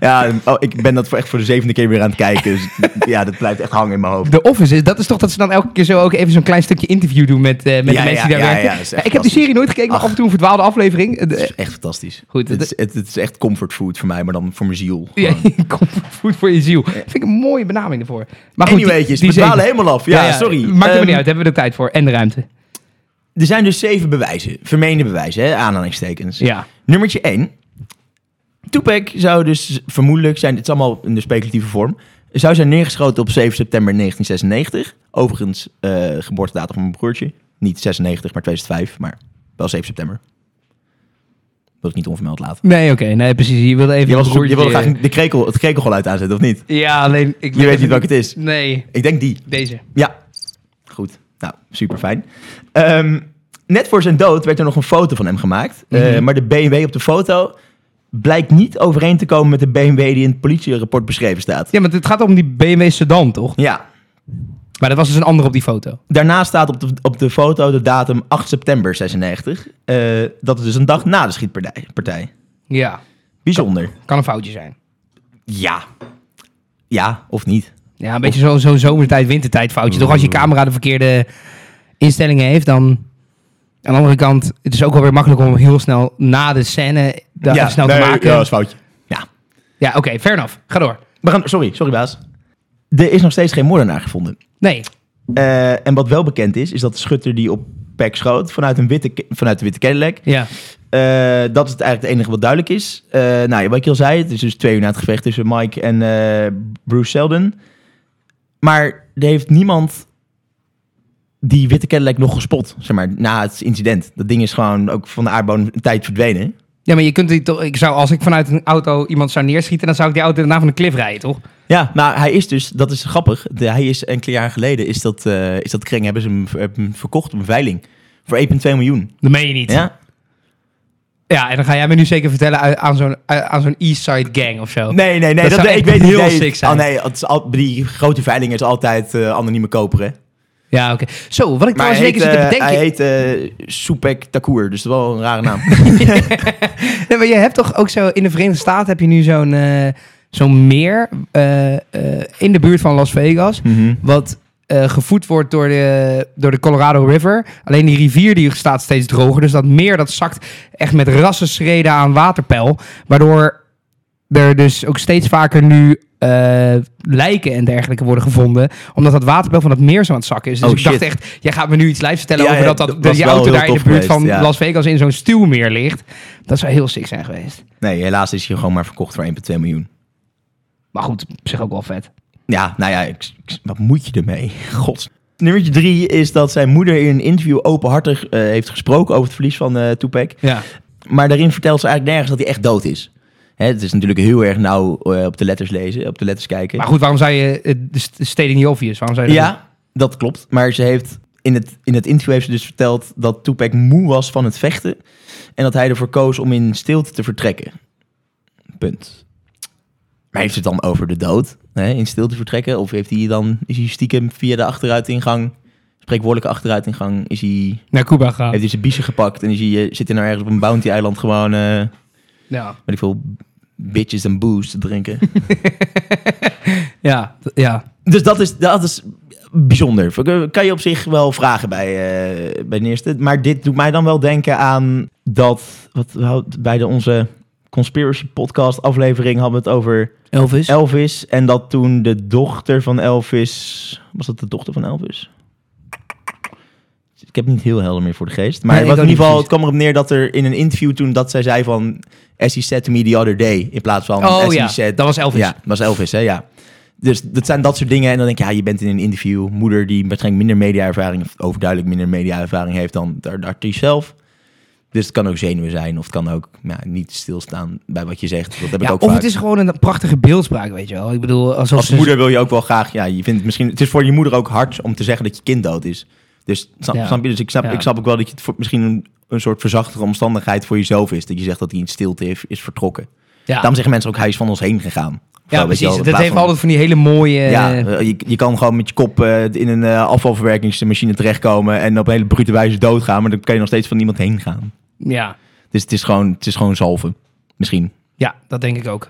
ja oh, ik ben dat voor echt voor de zevende keer weer aan het kijken. Dus ja, dat blijft echt hangen in mijn hoofd. De Office, is, dat is toch dat ze dan elke keer zo ook even zo'n klein stukje interview doen met, eh, met Ja, de mensen die daar werken. dat ik heb die serie nooit gekeken, maar Ach. af en toe een verdwaalde aflevering. Het is echt fantastisch. Goed, het is, het, het is echt comfortfood voor mij, maar dan voor mijn ziel. Ja, gewoon. [laughs] comfortfood voor je ziel. Vind ik een mooie benaming ervoor. Maar goed, zeven- dwalen helemaal af. Ja, sorry. Maakt er Ehm, niet uit, hebben we de tijd voor en de ruimte. Er zijn dus zeven bewijzen. Vermeende bewijzen, hè, aanhalingstekens. Ja. Nummertje 1. Tupac zou dus vermoedelijk zijn, het is allemaal in de speculatieve vorm, zou zijn neergeschoten op 7 september 1996. Overigens, eh geboortedatum van mijn broertje. Niet 96, maar 2005, maar wel 7 september. Wil ik niet onvermeld laten. Nee, oké. nee, precies. Je wilde even... Je wilde, je wilde graag de krekel, het krekelgeluid aanzetten, of niet? Ja, alleen... Ik Je weet niet welke het is. Nee, Ik denk die. deze. Ja. Nou, super fijn. net voor zijn dood werd er nog een foto van hem gemaakt. Eh, Mhm. maar de BMW op de foto blijkt niet overeen te komen met de BMW die in het politierapport beschreven staat. Ja, maar het gaat om die BMW sedan, toch? Ja. Maar dat was dus een andere op die foto. Daarna staat op de, op de foto de datum 8 september 96. Eh, dat is dus een dag na de schietpartij. partij. Ja. Bijzonder. Kan een foutje zijn. Ja. Ja, of niet. Ja, een beetje zo'n zo zomertijd, wintertijd foutje. Toch als je camera de verkeerde instellingen heeft, dan... Aan de andere kant, het is ook wel weer makkelijk om heel snel na de scène dat even snel nee, te maken. Ja, Ja, dat is foutje. Ja. oké, fair enough. Ga door. We gaan, sorry, sorry baas. Er is nog steeds geen moordenaar gevonden. Nee. Eh, en wat wel bekend is, is dat de schutter die op Peck schoot vanuit, een witte, vanuit de witte Cadillac. Ja. eh, dat is het eigenlijk het enige wat duidelijk is. Eh, nou ja, wat ik al zei, het is dus twee uur na het gevecht tussen Mike en Bruce Selden. Maar er heeft niemand die witte Cadillac nog gespot, zeg maar, na het incident. Dat ding is gewoon ook van de aardbodem een tijd verdwenen. Ja, maar je kunt die toch... Ik zou, als ik vanuit een auto iemand zou neerschieten, dan zou ik die auto daarna van de cliff rijden, toch? Ja, maar hij is dus, dat is grappig. De, hij is enkele jaar geleden, is dat, eh, is dat kring, hebben ze hem, hebben hem verkocht op een veiling. Voor 1,2 miljoen. Dat meen je niet. Ja, Ja? en dan ga jij me nu zeker vertellen aan zo'n aan zo'n East Side gang of zo. Nee, nee, nee. Dat Dat, zou ik weet niet. heel nee, sick zijn. Oh nee, het is al, die grote veiling is altijd eh, anonieme koper, hè? Ja, oké. Zo, wat ik Maar trouwens zeker zit te eh, bedenken... hij heet eh Soepek Takour, dus dat is wel een rare naam. [laughs] [laughs] Nee, maar je hebt toch ook zo... In de Verenigde Staten heb je nu zo'n eh, zo'n meer eh, eh, in de buurt van Las Vegas... Mhm. wat eh, gevoed wordt door de, door de Colorado River. Alleen die rivier die staat steeds droger. Dus dat meer dat zakt echt met rassenschreden aan waterpeil. Waardoor er dus ook steeds vaker nu eh, lijken en dergelijke worden gevonden. Omdat dat waterpeil van het meer zo aan het zakken is. Dus Oh, ik dacht echt, jij gaat me nu iets live vertellen Ja, over dat, dat, dat wel auto daar in de buurt van ja. Las Vegas in zo'n stuwmeer ligt. Dat zou heel sick zijn geweest. Nee, helaas is hij gewoon maar verkocht voor 1,2 miljoen. Maar goed, op zich ook wel vet. Ja, nou ja, ik, ik- wat moet je ermee? [laughs] God. Nummertje drie is dat zijn moeder in een interview openhartig eh, heeft gesproken over het verlies van eh Tupac. Ja. Maar daarin vertelt ze eigenlijk nergens dat hij echt dood is. Hè, het is natuurlijk heel erg nauw eh, op de letters lezen, op de letters kijken. Maar goed, waarom zou je... De st- stating niet obvious. Waarom zou je dat? Ja, dat klopt. Maar ze heeft in het, in het interview heeft ze dus verteld dat Tupac moe was van het vechten. En dat hij ervoor koos om in stilte te vertrekken. Punt. Maar heeft het dan over de dood? Hè, in stilte vertrekken? Of heeft hij dan, is hij stiekem via de achteruitingang, spreekwoordelijke achteruitingang, is hij, Naar Cuba gaan. heeft hij zijn biezen gepakt en is hij, eh, zit hij nou ergens op een bounty-eiland gewoon, eh Ja. weet ik veel, bitches en booze te drinken? [laughs] Ja, ja. Dus dat is, dat is bijzonder. Kan je op zich wel vragen bij, eh, bij de eerste. Maar dit doet mij dan wel denken aan dat... Wat, bij de, onze Conspiracy Podcast aflevering hadden we het over Elvis. Elvis. En dat toen de dochter van Elvis... Was dat de dochter van Elvis? Ik heb niet heel helder meer voor de geest. Maar Nee, ik in ieder geval, het kwam erop neer dat er in een interview toen dat zij zei van... As he said to me the other day. In plaats van oh ja, said... dat was Elvis. Ja, dat was Elvis, hè, ja. Dus dat zijn dat soort dingen. En dan denk je, ja, je bent in een interview. Moeder die waarschijnlijk minder media-ervaring... of overduidelijk minder media-ervaring heeft dan de, de artiest zelf. Dus het kan ook zenuwen zijn. Of het kan ook ja, niet stilstaan bij wat je zegt. Dat heb ik ook of vaak. het is gewoon een prachtige beeldspraak, weet je wel. Ik bedoel, alsof Als moeder wil je ook wel graag... Ja, je vindt het misschien... Het is voor je moeder ook hard om te zeggen dat je kind dood is. Dus snap, Ja. snap je? Dus ik snap, ik snap ook wel dat je het voor, misschien een, een soort verzachtige omstandigheid voor jezelf is. Dat je zegt dat hij in stilte heeft, is vertrokken. Ja, Daarom zeggen mensen ook, hij is van ons heen gegaan. Ja zo, precies. wel, Dat heeft van- altijd van die hele mooie... Ja, eh, je, je kan gewoon met je kop eh, in een eh, afvalverwerkingsmachine terechtkomen en op een hele brute wijze doodgaan, maar dan kan je nog steeds van niemand heen gaan. Ja. Dus het is gewoon, het is gewoon zalven. Misschien. ja, dat denk ik ook.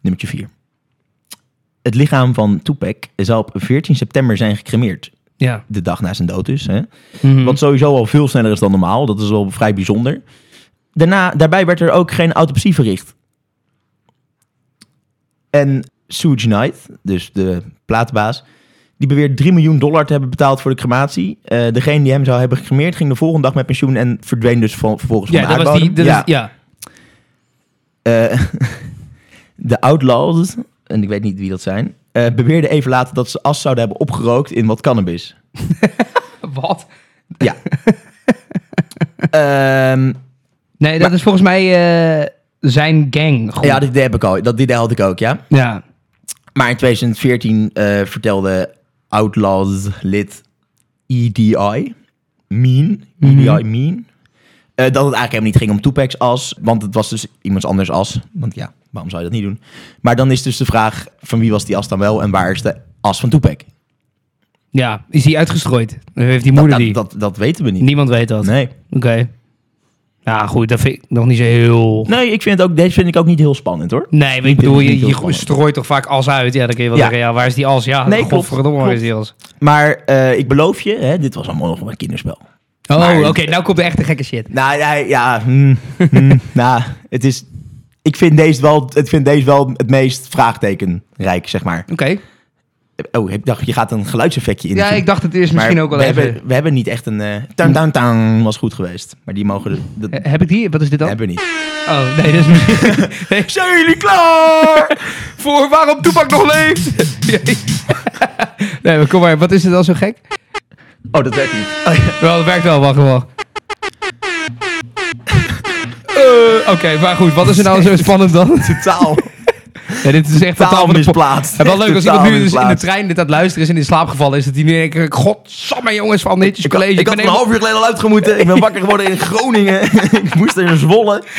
Nummertje 4. Het lichaam van Tupac zal op 14 september zijn gecremeerd. Ja. De dag na zijn dood dus. Hè? Mhm. Wat sowieso al veel sneller is dan normaal. Dat is wel vrij bijzonder. Daarna, daarbij werd er ook geen autopsie verricht. En Suge Knight, dus de plaatbaas, die beweert 3 miljoen dollar te hebben betaald voor de crematie. Eh, degene die hem zou hebben gecremeerd ging de volgende dag met pensioen en verdween dus van, vervolgens ja, van de dat was die... Dat ja. is- ja. Eh, [laughs] de Outlaws, en ik weet niet wie dat zijn, eh beweerden even later dat ze as zouden hebben opgerookt in wat cannabis. [laughs] Wat? Ja. [laughs] Ehm, Nee, dat Maar- is volgens mij zijn gang. Goed. ja, dit, heb ik al. Dat, dit had ik ook, ja. ja. Maar in 2014 eh, vertelde Outlaws lid EDI, Mean, EDI Mhm. Mean, eh, dat het eigenlijk helemaal niet ging om Tupac's as, want het was dus iemands anders as. Want ja, waarom zou je dat niet doen? Maar dan is dus de vraag, van wie was die as dan wel en waar is de as van Tupac? ja, is die uitgestrooid? Heeft die Dat, moeder dat, die? dat, dat weten we niet. Niemand weet dat. Nee. Oké. Ja, goed, dat vind ik nog niet zo heel... Nee, ik vind het ook, deze vind ik ook niet heel spannend hoor. Nee, maar ik bedoel, je, je spannend. strooit toch vaak as uit. Ja, dan kun je wel Ja. zeggen, ja, waar is die as? Ja, Nee, godverdomme, waar is die as? Maar eh, ik beloof je, hè, dit was allemaal nog een kinderspel. Oh, oké, nou komt de echte gekke shit. Nou ja, ja hmm, [laughs] nou, het is. Ik vind deze wel, ik vind deze wel het meest vraagtekenrijk, zeg maar. Oké. Oh, ik dacht, je gaat een geluidseffectje in. Ja, ik dacht het is misschien ook wel we even... Hebben, we hebben niet echt een. eh tang, tang, tang was goed geweest. Maar die mogen. Dat Eh, Heb ik die? Wat is dit dan? hebben we niet. Oh, nee, dat is misschien... [laughs] nee. Zijn jullie klaar? Voor waarom Toepak nog leeft? [laughs] nee, maar kom maar, wat is het dan zo gek? Oh, dat werkt niet. Oh, ja. Wel, het werkt wel, wacht wel. Eh, Oké, maar goed, wat is er nou zo [laughs] spannend dan? Totaal, Ja, dit is echt totaal misplaatst. En wel leuk [laughs] als iemand nu dus in de trein dit aan het luisteren is en in slaap gevallen is, dat hij nu denkt, godsamme jongens van Netjes Ik, College. ik had ben er een half uur geleden al uitgemoeten. Ik ben wakker geworden in Groningen. [laughs] ik moest er in Zwolle. [laughs]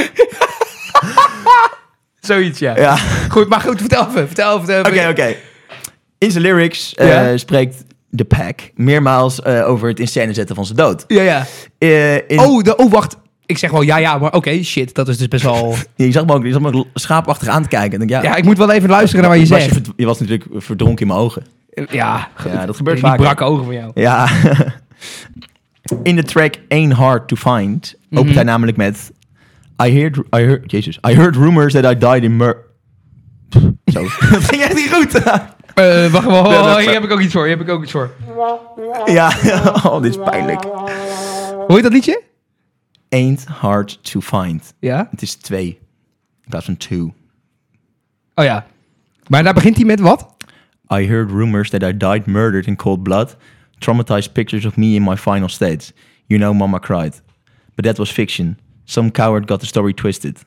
Zoiets, ja. Ja. Goed, maar goed, vertel even, vertel even. Oké, oké. In zijn lyrics eh, Ja. spreekt de pack meermaals eh, over het in scène zetten van zijn dood. Ja, ja. Eh, in, Oh, de, oh, wacht. Ik zeg wel ja, ja, maar oké, shit, dat is dus best wel... [laughs] Je zag me ook je zag me schaapachtig aan te kijken. En denk, ja, Ja, ik moet wel even luisteren naar wat je zegt. je was natuurlijk verdronken in mijn ogen. Ja, Ja, dat gebeurt die vaak. brakke ogen van jou. Ja. [laughs] In de track Ain't Hard to Find opent Mhm. hij namelijk met... I heard, I heard, Jezus, I heard rumors that I died in mur... [laughs] Zo, dat ging echt niet goed. Eh, wacht dat- hier heb ik ook iets voor, hier heb ik ook iets voor. ja, oh, dit is pijnlijk. Hoor je dat liedje? Ain't Hard to Find. Ja. Het is twee in plaats van two. Oh ja. Maar daar begint hij met wat? I heard rumors that I died murdered in cold blood. Traumatized pictures of me in my final states. You know, mama cried. But that was fiction. Some coward got the story twisted.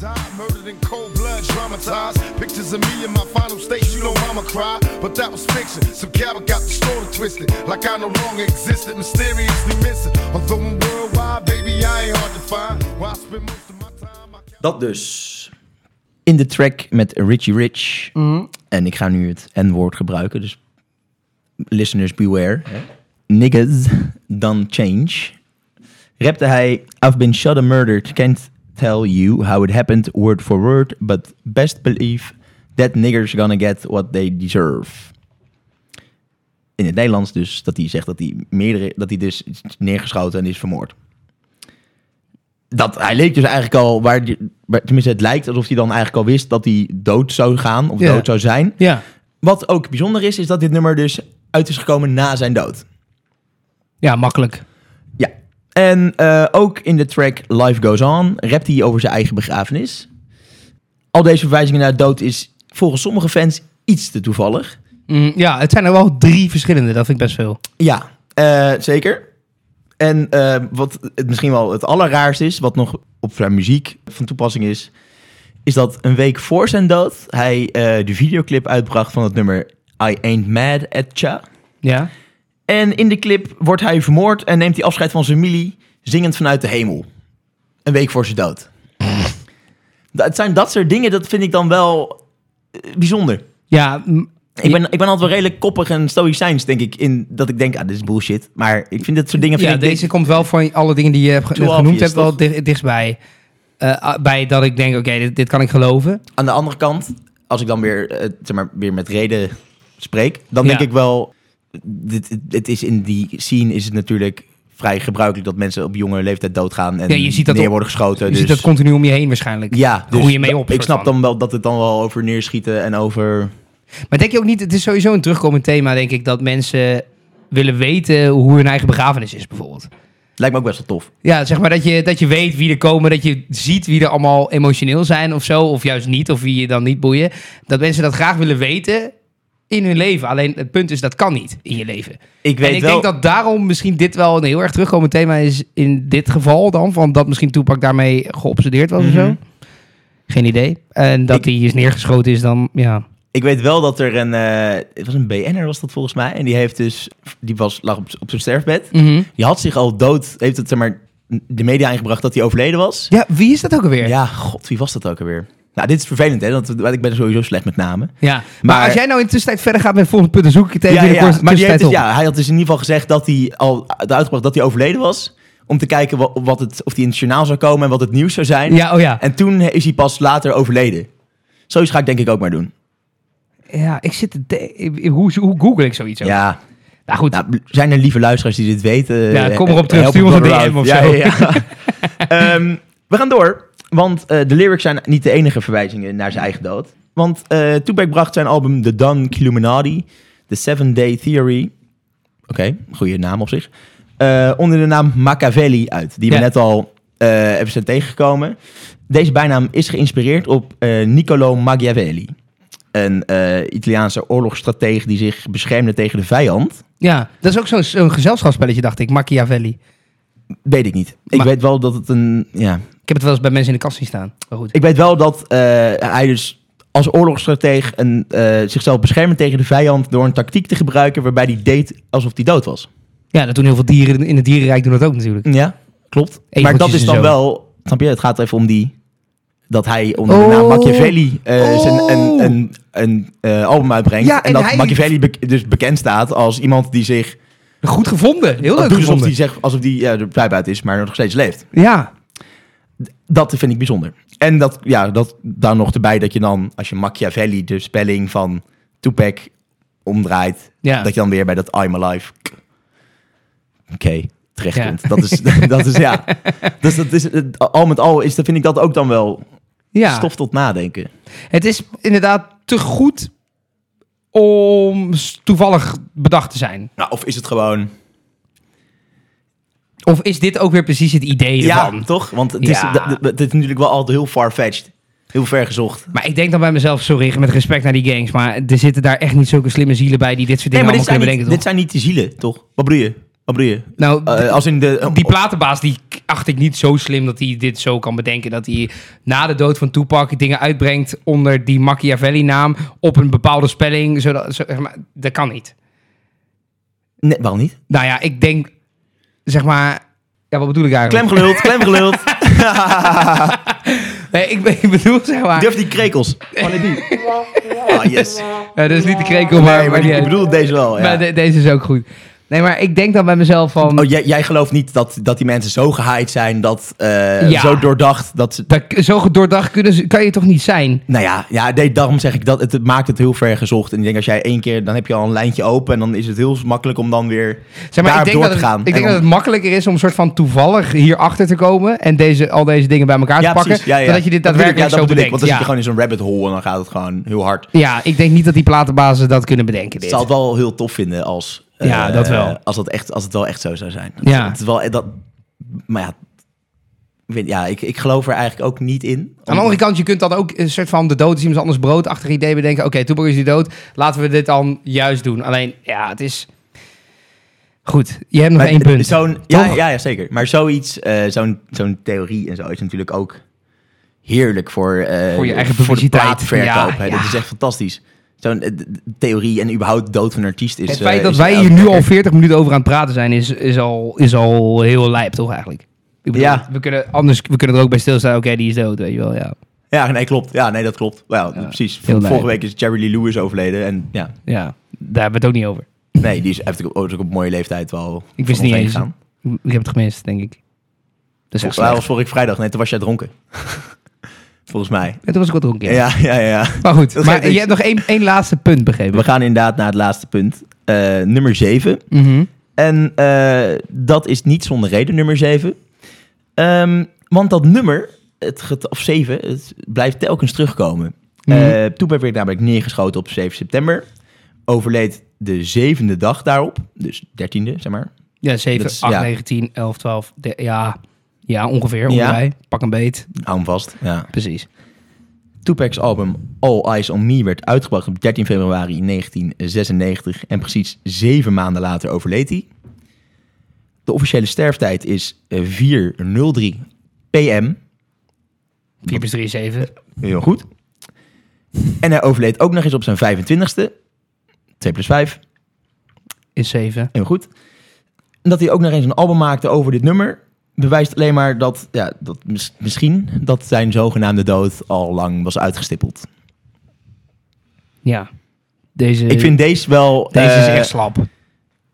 Died, murdered in cold blood, traumatized. Pictures of me in my final state, you know mama cry. But that was fiction. Some coward got the story twisted. Like I no longer existed, mysteriously missing. Although I'm worldwide, Dat dus. In de track met Richie Rich. En ik ga nu het N-woord gebruiken, dus listeners beware. Niggas done change. Rapte hij, I've been shot and murdered, can't tell you how it happened word for word, but best believe that niggers gonna get what they deserve. In het Nederlands dus, dat hij zegt dat hij meerdere, dat hij dus is neergeschoten en is vermoord dat hij leek dus eigenlijk al, waar, die, tenminste het lijkt alsof hij dan eigenlijk al wist dat hij dood zou gaan of Ja. dood zou zijn. Ja. Wat ook bijzonder is, is dat dit nummer dus uit is gekomen na zijn dood. Ja, makkelijk. Ja. En eh, ook in de track Life Goes On rapt hij over zijn eigen begrafenis. Al deze verwijzingen naar dood is volgens sommige fans iets te toevallig. Mm, ja, het zijn er wel drie verschillende, dat vind ik best veel. Ja, eh, zeker. En eh, wat het misschien wel het allerraarste is, wat nog op zijn muziek van toepassing is, is dat een week voor zijn dood hij eh, de videoclip uitbracht van het nummer I Ain't Mad at Ya. Ja. En in de clip wordt hij vermoord en neemt hij afscheid van zijn familie, zingend vanuit de hemel. Een week voor zijn dood. [laughs] Dat- Het zijn dat soort dingen, dat vind ik dan wel eh, bijzonder. Ja, Ik ben, ik ben altijd wel redelijk koppig en stoïcijns, denk ik, in dat ik denk, ah, dit is bullshit. Maar ik vind dit soort dingen... Vind ja ik, deze komt wel van alle dingen die je hebt genoemd hebt wel dicht, dichtstbij. Eh, ah, bij dat ik denk, oké, dit, dit kan ik geloven. Aan de andere kant, als ik dan weer, eh, zeg maar, weer met reden spreek, dan Ja. denk ik wel, dit, dit is in die scene is het natuurlijk vrij gebruikelijk dat mensen op jonge leeftijd doodgaan en Ja, je ziet dat neer worden geschoten. Je dus, ziet dat continu om je heen waarschijnlijk. ja, dus groei je mee op, Ik snap van. dan wel dat het dan wel over neerschieten en over... Maar denk je ook niet, het is sowieso een terugkomend thema, denk ik, dat mensen willen weten hoe hun eigen begrafenis is, bijvoorbeeld. Lijkt me ook best wel tof. Ja, zeg maar dat je, dat je weet wie er komen, dat je ziet wie er allemaal emotioneel zijn of zo, of juist niet, of wie je dan niet boeien. Dat mensen dat graag willen weten in hun leven. Alleen het punt is, dat kan niet in je leven. Ik weet en ik wel... denk dat daarom misschien dit wel een heel erg terugkomend thema is in dit geval dan, van dat misschien Toepak daarmee geobsedeerd was of zo. Mhm. Geen idee. En dat Ik- hij is neergeschoten is dan, ja. Ik weet wel dat er een... eh, het was een BN'er was dat volgens mij. En die heeft dus... Die was, lag op, op zijn sterfbed. Mhm. Die had zich al dood... Heeft het zeg maar de media ingebracht dat hij overleden was. Ja, wie is dat ook alweer? Ja, god, wie was dat ook alweer? Nou, dit is vervelend, hè? Want ik ben sowieso slecht met namen. Ja, maar, Maar- als jij nou in de tussentijd verder gaat met volgende punt, dan zoek ik het even Ja, in de ja, maar die dus, ja, hij had dus in ieder geval gezegd dat hij al uitgebracht dat hij overleden was. Om te kijken wat, wat het, of die in het journaal zou komen en wat het nieuws zou zijn. Ja, oh ja. En toen is hij pas later overleden. Zoiets ga ik denk ik ook maar doen. Ja, ik zit te hoe, hoe google ik zoiets ook? Ja, Nou goed, nou, zijn er lieve luisteraars die dit weten? Ja, Eh, kom erop terug. Stuur ons een DM of ja, zo. Ja, ja. [laughs] Ehm, we gaan door, want eh, de lyrics zijn niet de enige verwijzingen naar zijn eigen dood. Want eh Tupac bracht zijn album The Don Illuminati, The Seven Day Theory, oké, goede naam op zich, eh, onder de naam Machiavelli uit, die we net al eh even zijn tegengekomen. Deze bijnaam is geïnspireerd op eh Niccolo Machiavelli, een eh, Italiaanse oorlogsstratege die zich beschermde tegen de vijand. ja, dat is ook zo'n zo'n gezelschapsspelletje, dacht ik. Machiavelli. Weet ik niet. Ik Maar- weet wel dat het een. Ja. Ik heb het wel eens bij mensen in de kast zien staan. Maar goed. Ik weet wel dat eh, hij dus als oorlogsstrateeg een, eh, zichzelf beschermde tegen de vijand door een tactiek te gebruiken waarbij hij deed alsof hij dood was. Ja, dat doen heel veel dieren in het dierenrijk doen dat ook natuurlijk. Ja, klopt. maar dat is dan zo. wel. Snap je? Het gaat even om die. Dat hij onder de Oh. naam Machiavelli eh, zijn, Oh. een, een, een eh, album uitbrengt. Ja, en, en dat hij- Machiavelli be- dus bekend staat als iemand die zich. Goed gevonden. Heel leuk doet alsof gevonden. hij zegt alsof hij ja, de pijp uit is, maar nog steeds leeft. Ja. Dat vind ik bijzonder. En dat, ja, dat dan nog erbij dat je dan, als je Machiavelli, de spelling van Tupac, omdraait, Ja. dat je dan weer bij dat I'm Alive, oké, terechtkomt. Ja. Dat, is, [laughs] dat is, ja. [laughs] Dus dat is, het- al met al is, dat vind ik dat ook dan wel ja. stof tot nadenken. Het is inderdaad te goed om toevallig bedacht te zijn. Nou, of is het gewoon, Of is dit ook weer precies het idee ja, ervan? toch? Want het, is, het is natuurlijk wel altijd heel far-fetched. Heel ver gezocht. Maar ik denk dan bij mezelf, sorry, met respect naar die gangs, maar er zitten daar echt niet zulke slimme zielen bij die dit soort dingen dit allemaal kunnen niet, bedenken. dit zijn niet de zielen, toch? Wat bedoel je? Wat bedoel je? toch? Nou, Eh, als in de... die platenbaas, die acht ik niet zo slim dat hij dit zo kan bedenken. Dat hij na de dood van Tupac dingen uitbrengt onder die Machiavelli-naam op een bepaalde spelling. Zodat, zo, zeg maar, dat kan niet. Nee, waarom niet? Nou ja, ik denk, zeg maar... Ja, wat bedoel ik eigenlijk? Klem geluld, klem geluld. [laughs] [laughs] Nee, ik, be- ik bedoel, zeg maar... Durf die krekels. Oh, nee, die. [laughs] Ah, yes. Ja, dat is niet de krekel, maar... Nee, maar die, die- ik bedoel deze wel, ja. maar de- deze is ook goed. Nee, maar ik denk dan bij mezelf van... Oh, jij, jij gelooft niet dat, dat die mensen zo gehyped zijn, dat eh, Ja. zo doordacht, dat ze... dat, zo doordacht kunnen ze, kan je toch niet zijn? Nou ja, ja nee, daarom zeg ik dat het, het maakt het heel ver gezocht. En ik denk als jij één keer, dan heb je al een lijntje open en dan is het heel makkelijk om dan weer Zeg maar, daar ik denk, door dat te het, gaan. ik En denk dat het makkelijker is om een soort van toevallig hierachter te komen en deze, al deze dingen bij elkaar ja, te pakken, precies, ja, ja. dan dat je dit daadwerkelijk ja, dat zo ik, bedenkt. Want dan zit je gewoon in zo'n rabbit hole en dan gaat het gewoon heel hard. ja, ik denk niet dat die platenbazen dat kunnen bedenken. Ik zou het wel heel tof vinden als... Ja, eh, dat wel. Als, dat echt, als het wel echt zo zou zijn. Ja. Het is wel, dat, maar ja, ja ik, ik geloof er eigenlijk ook niet in. Aan de andere kant, je kunt dan ook een soort van de dood is iemand anders broodachtig idee bedenken. Oké, Tupac is die dood, laten we dit dan juist doen. Alleen, ja, het is... Goed, je hebt nog Maar één punt. Zo'n, ja, ja, ja, zeker. Maar zoiets, eh, zo'n, zo'n theorie en zo is natuurlijk ook heerlijk voor, eh, Voor je eigen voor de publiciteit. Ja. Dat is echt fantastisch. Zo'n eh, theorie en überhaupt dood van een artiest is... het eh, feit dat wij hier nu al 40 minuten over aan het praten zijn, is, is, al, is al heel lijp, toch eigenlijk? Ik bedoel, Ja. we, kunnen, anders, we kunnen er ook bij stilstaan, oké, die is dood, weet je wel, ja. Ja, nee, klopt. Ja, nee, dat klopt. Wel, Ja, precies. Vorige lijp. week is Jerry Lee Lewis overleden. En ja, Ja, daar hebben we het ook niet over. nee, die is, heeft ook, ook op een mooie leeftijd wel Ik wist niet eens. Ik heb het gemist, denk ik. Dat is echt was vorige vrijdag. Nee, toen was jij dronken. [laughs] Volgens mij. En toen was ik ook dronken. Ja, ja, ja. ja. Maar goed, maar je hebt nog één, één laatste punt begrepen. We gaan inderdaad naar het laatste punt. Eh, nummer 7. Mhm. En eh, dat is niet zonder reden, nummer 7. Ehm, want dat nummer, het of 7, het blijft telkens terugkomen. Mhm. Eh Tupac werd namelijk neergeschoten op 7 september. Overleed de zevende dag daarop. Dus 13e, zeg maar. Ja, 7, Dat is- 8, ja. 9, 10, 11, 12. de- ja, ja, ongeveer. Ja. Pak een beet. Hou hem vast. Ja. Precies. Tupac's album All Eyes on Me werd uitgebracht op 13 februari 1996. En precies zeven maanden later overleed hij. De officiële sterftijd is eh, 403 PM. 4 plus 3 is 7. Heel goed. En hij overleed ook nog eens op zijn 25ste. 2 plus 5. Is 7. Heel goed. En dat hij ook nog eens een album maakte over dit nummer... bewijst alleen maar dat, ja, dat mis- misschien dat zijn zogenaamde dood al lang was uitgestippeld. Ja. Deze, Ik vind deze wel... deze is eh, echt slap.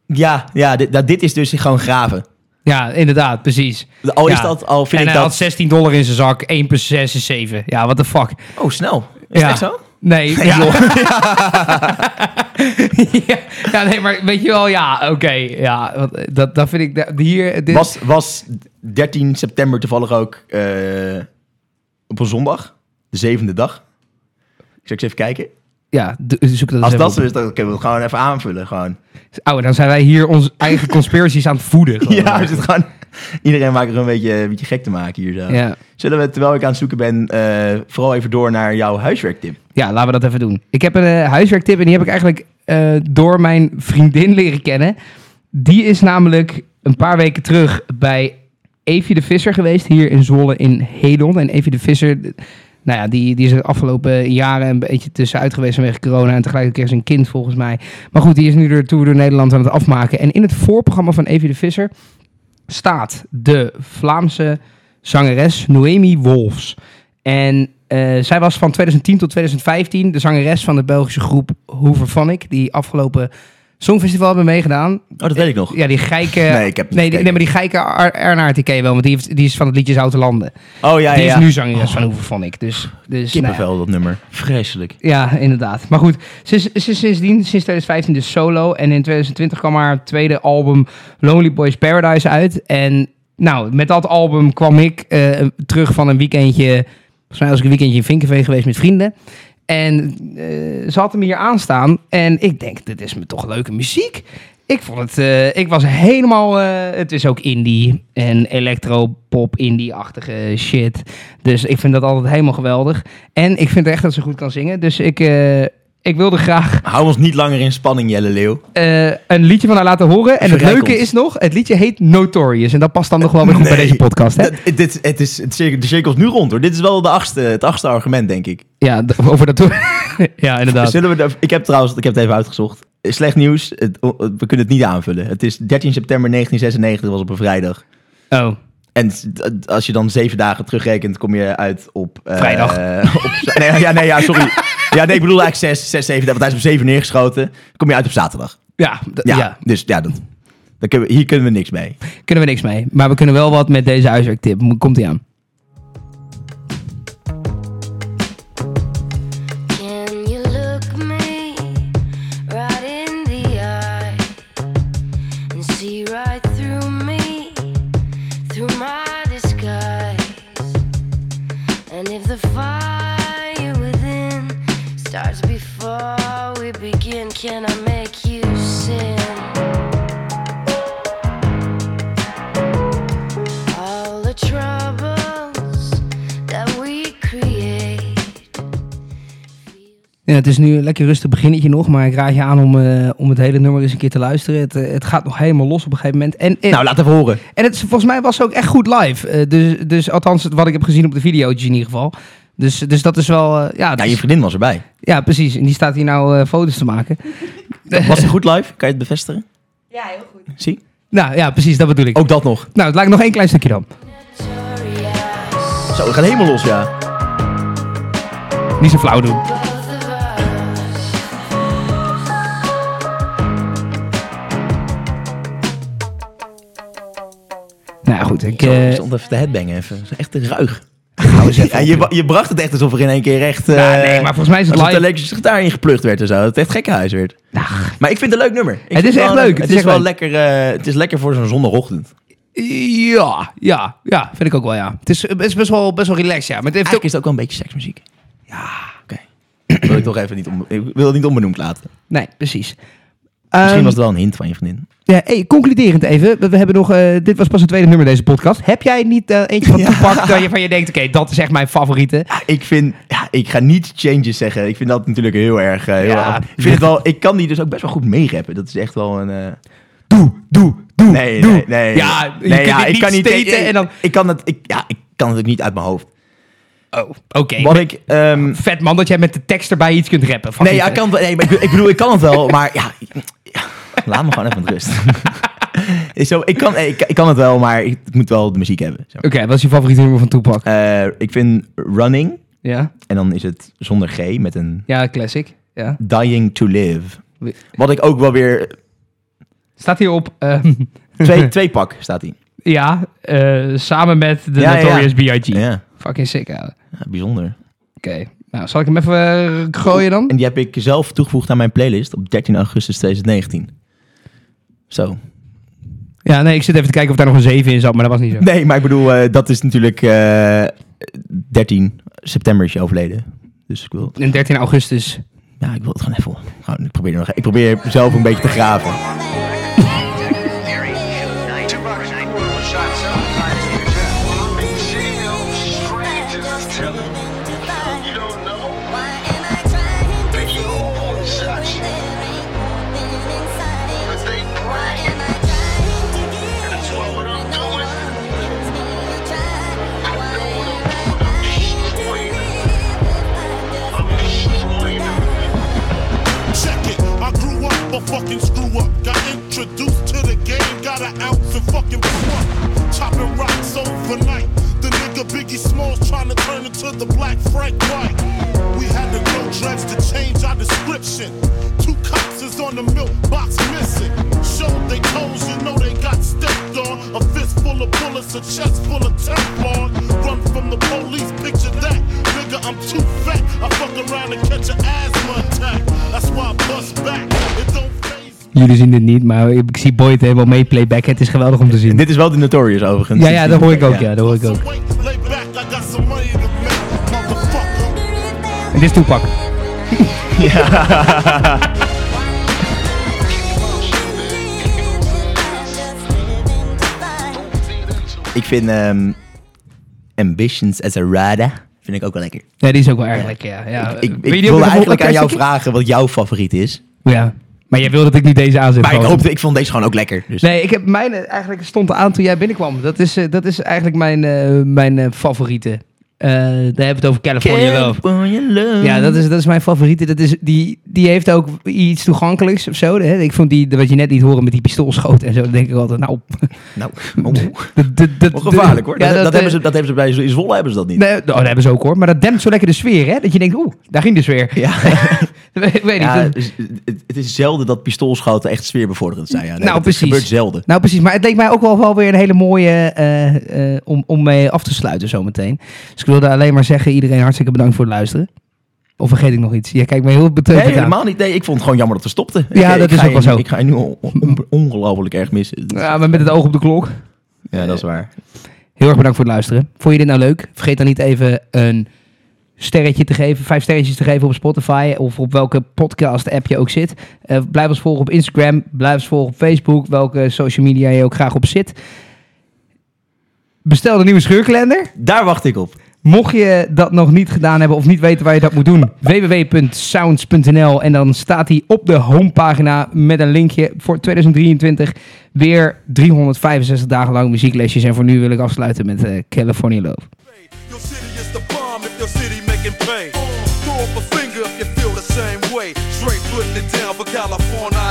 Ja, ja dit, dat, dit is dus gewoon graven. Ja, inderdaad, precies. Al is Ja. dat, al vind en ik hij dat... had 16 dollar in zijn zak. 1 plus 6 is 7. Ja, what the fuck. Oh, snel. Is Ja. echt zo? Nee, [laughs] Nee, ja. [laughs] [laughs] [laughs] ja, ja, nee, maar weet je wel, ja, oké. ja, want dat, dat vind ik... dat- Hier, dit, Was, was 13 september toevallig ook eh, op een zondag? De zevende dag? Ik zal eens even kijken. Ja, zoek dat Als dat zo is, dan kunnen we het gewoon even aanvullen. Gewoon. Oh, dan zijn wij hier onze eigen [laughs] conspiracies aan het voeden. gewoon. Ja, we zitten gewoon... Iedereen maakt er een beetje, een beetje gek te maken hier zo. ja. Zullen we, terwijl ik aan het zoeken ben, eh, vooral even door naar jouw huiswerktip? Ja, laten we dat even doen. Ik heb een eh, huiswerktip en die heb ik eigenlijk eh, door mijn vriendin [laughs] leren kennen. Die is namelijk een paar weken terug bij Evie de Visser geweest, hier in Zwolle in Hedon. En Evie de Visser, nou ja, die, die is de afgelopen jaren een beetje tussenuit geweest vanwege corona. En tegelijkertijd is een kind volgens mij. Maar goed, die is nu de Tour door Nederland aan het afmaken. En in het voorprogramma van Evie de Visser staat de Vlaamse zangeres Noemi Wolfs. En eh, zij was van 2010 tot 2015 de zangeres van de Belgische groep Hooverphonic, die afgelopen Songfestival hebben meegedaan. Oh, dat weet ik nog. Ja, die geike... Nee, ik heb niet nee, die, nee, maar die geike Ar- Ernaert, die ken je wel, want die, heeft, die is van het liedje Zoute Landen. Oh ja, ja, Die ja. is nu zangeres van Hooverphonic. Dus, dus nou ja. Kippenvel, dat nummer. Vreselijk. Ja, inderdaad. Maar goed, ze is, ze is sindsdien, sinds 2015 dus solo. En in 2020 kwam haar tweede album Lonely Boys Paradise uit. En nou, met dat album kwam ik eh, terug van een weekendje... Volgens mij was ik een weekendje in Vinkenveen geweest met vrienden. En eh, ze had hem hier aanstaan. En ik denk, dit is me toch leuke muziek. Ik vond het, eh, ik was helemaal, eh, het is ook indie en electro-pop indie-achtige shit. Dus ik vind dat altijd helemaal geweldig. En ik vind echt dat ze goed kan zingen. Dus ik, ik wilde graag Hou ons niet langer in spanning, Jelle Leeuw. eh, een liedje van haar laten horen. En het leuke ons. is nog, het liedje heet Notorious. En dat past dan nog wel weer goed bij deze podcast, hè? Dat- het, is, het is, het cirkel, de cirkel is nu rond hoor. Dit is wel de achtste, het achtste argument, denk ik. Ja, over dat... [laughs] ja, inderdaad. Zullen we de- ik heb trouwens, ik heb het even uitgezocht. Slecht nieuws, het- we kunnen het niet aanvullen. Het is 13 september 1996, was op een vrijdag. Oh, En als je dan zeven dagen terugrekent, kom je uit op... eh, Vrijdag. [laughs] op, nee, ja, nee, ja, sorry. [laughs] Ja, nee, ik bedoel eigenlijk zes, zes, zeven, want hij is op zeven neergeschoten. kom je uit op zaterdag. ja, Ja, ja. dus ja, dat, daar kunnen we, hier kunnen we niks mee. Kunnen we niks mee. Maar we kunnen wel wat met deze huiswerktip. Komt ie aan. Het is nu een lekker rustig beginnetje nog. Maar ik raad je aan om, eh, om het hele nummer eens een keer te luisteren. Het, eh, het gaat nog helemaal los op een gegeven moment. En, en, Nou, laat even horen. en het, volgens mij was het ook echt goed live. Eh, dus, dus althans, wat ik heb gezien op de video's in ieder geval. Dus, dus dat is wel... eh, ja, Ja, dat je vriendin was erbij. ja, precies. En die staat hier nou eh, foto's te maken. Was het goed live? Kan je het bevestigen? Ja, heel goed. Zie? Nou ja, precies. Dat bedoel ik. Ook dat nog. Nou, het lijkt nog één klein stukje dan. Zo, we gaan helemaal los, ja. Niet zo flauw doen. Nou ja, goed. Ik, Zo, eh, ik stond even te headbangen. Even. Echt te ruig. [laughs] Ja, je, je bracht het echt alsof er in één keer echt... eh Nou, nee, maar volgens mij is het live. elektrische gitaar ingeplucht werd en zo. Dat het echt gekkenhuis werd. Maar ik vind het een leuk nummer. Ik Het is echt wel- leuk, Het, het is, wel leuk. lekker, eh, het is lekker voor zo'n zondagochtend. Ja, ja, ja, vind ik ook wel, ja. Het is, het is best, wel, best wel relaxed, ja. Maar het heeft Eigenlijk ook... is het ook wel een beetje seksmuziek. Ja, oké. wil ik toch even niet, om, ik wil het niet onbenoemd laten. Nee, precies. Misschien Ehm, was het wel een hint van je vriendin. ja, hey, concluderend even. We, we hebben nog... eh, dit was pas het tweede nummer deze podcast. Heb jij niet eh, eentje van [laughs] Ja. Tupac dat je van je denkt... Oké, dat is echt mijn favoriete. Ja, ik vind, ja, ik ga niet changes zeggen. Ik vind dat natuurlijk heel erg. eh, heel Ja. ik vind het wel, ik kan die dus ook best wel goed meegrappen. Dat is echt wel een. Doe, doe, doe, Nee, doe. nee, nee. Ja, je nee, kunt ja, ik kan niet. ik, en dan... ik kan het, ik, ja, ik kan het ook niet uit mijn hoofd. Oh, oké. Wat ik, ehm, Vet man dat jij met de tekst erbij iets kunt rappen. Nee, ja, ik kan, nee, maar ik, ik bedoel, ik kan het wel, [laughs] maar ja, ja, [laughs] laat me gewoon even met rust. [laughs] Zo, ik, kan, ik, ik kan het wel, maar ik moet wel de muziek hebben. Oké, wat is je favoriete nummer van Tupac? Eh, ik vind Running, Ja? en dan is het zonder G, met een Ja, classic. Ja. Dying to Live. Wat ik ook wel weer... Staat hierop... ehm [laughs] Twee, twee pak staat hij. Ja, eh, samen met de Ja, ja. Notorious B.I.G. Ja, Fucking sick, ja. Oké, ja bijzonder. nou zal ik hem even eh, gooien dan? En die heb ik zelf toegevoegd aan mijn playlist op 13 augustus 2019. Zo. Ja, nee, ik zit even te kijken of daar nog een 7 in zat, maar dat was niet zo. Nee, maar ik bedoel, eh, dat is natuurlijk eh 13 september is je overleden. Dus ik wil, En 13 augustus. ja, ik wil het gewoon even. Gewoon, ik, probeer nog, ik probeer zelf een beetje te graven. Zie Boyd helemaal mee playbacken. Het is geweldig om te zien. Dit is wel de Notorious overigens. Ja, ja, dat hoor ik ook, ja, dat hoor ik ook. En dit is Toepak. [laughs] Ik vind ehm, Ambitions as a Rider vind ik ook wel lekker. Ja, die is ook wel erg lekker, ja. ja. ik ik, ik die nog eigenlijk aan jou vragen wat jouw favoriet is. Ja, maar jij wilde dat ik niet deze aanzet. Maar ik, hoopte, ik vond deze gewoon ook lekker. Dus. Nee, ik heb mijn eh, eigenlijk stond aan toen jij binnenkwam. Dat is, eh, dat is eigenlijk mijn, eh, mijn eh, favoriete. Eh, daar hebben we het over California Love. California Love. Ja, dat is, dat is mijn favoriete. Dat is, die, die heeft ook iets toegankelijks of zo. Hè? Ik vond die, wat je net niet horen met die pistoolschoten en zo. Dan denk ik altijd, nou... Nou, oh, [laughs] dat- gevaarlijk hoor. Ja, dat, dat, eh, hebben ze, dat hebben ze bij in Zwolle hebben ze dat niet. Nee, oh, dat hebben ze ook hoor. Maar dat dempt zo lekker de sfeer, hè? Dat je denkt, oeh, daar ging de sfeer. Ja, [laughs] ik weet niet. ja dus, het, is zelden dat pistoolschoten echt sfeerbevorderend zijn. Ja. Nee, Nou, dat precies. gebeurt zelden. Nou, precies. Maar het leek mij ook wel, wel weer een hele mooie eh, om, om mee af te sluiten zometeen. Dus ik wilde alleen maar zeggen, iedereen hartstikke bedankt voor het luisteren. Of vergeet ik nog iets? Jij kijkt me heel beteuterd Nee, aan. helemaal niet. Nee, ik vond het gewoon jammer dat we stopten. Ja, Ik- dat ik is ga ook wel je nu- zo. Ik ga je nu on- on- ongelooflijk erg missen. Ja, maar met het oog op de klok. Ja, dat is waar. Heel erg bedankt voor het luisteren. Vond je dit nou leuk? Vergeet dan niet even een sterretje te geven, vijf sterretjes te geven op Spotify of op welke podcast app je ook zit. Eh, blijf ons volgen op Instagram, blijf ons volgen op Facebook, welke social media je ook graag op zit. Bestel de nieuwe scheurkalender. Daar wacht ik op. Mocht je dat nog niet gedaan hebben of niet weten waar je dat moet doen, www.sounds.nl en dan staat hij op de homepagina met een linkje voor 2023 weer 365 dagen lang muzieklesjes. En voor nu wil ik afsluiten met eh, California Love. California.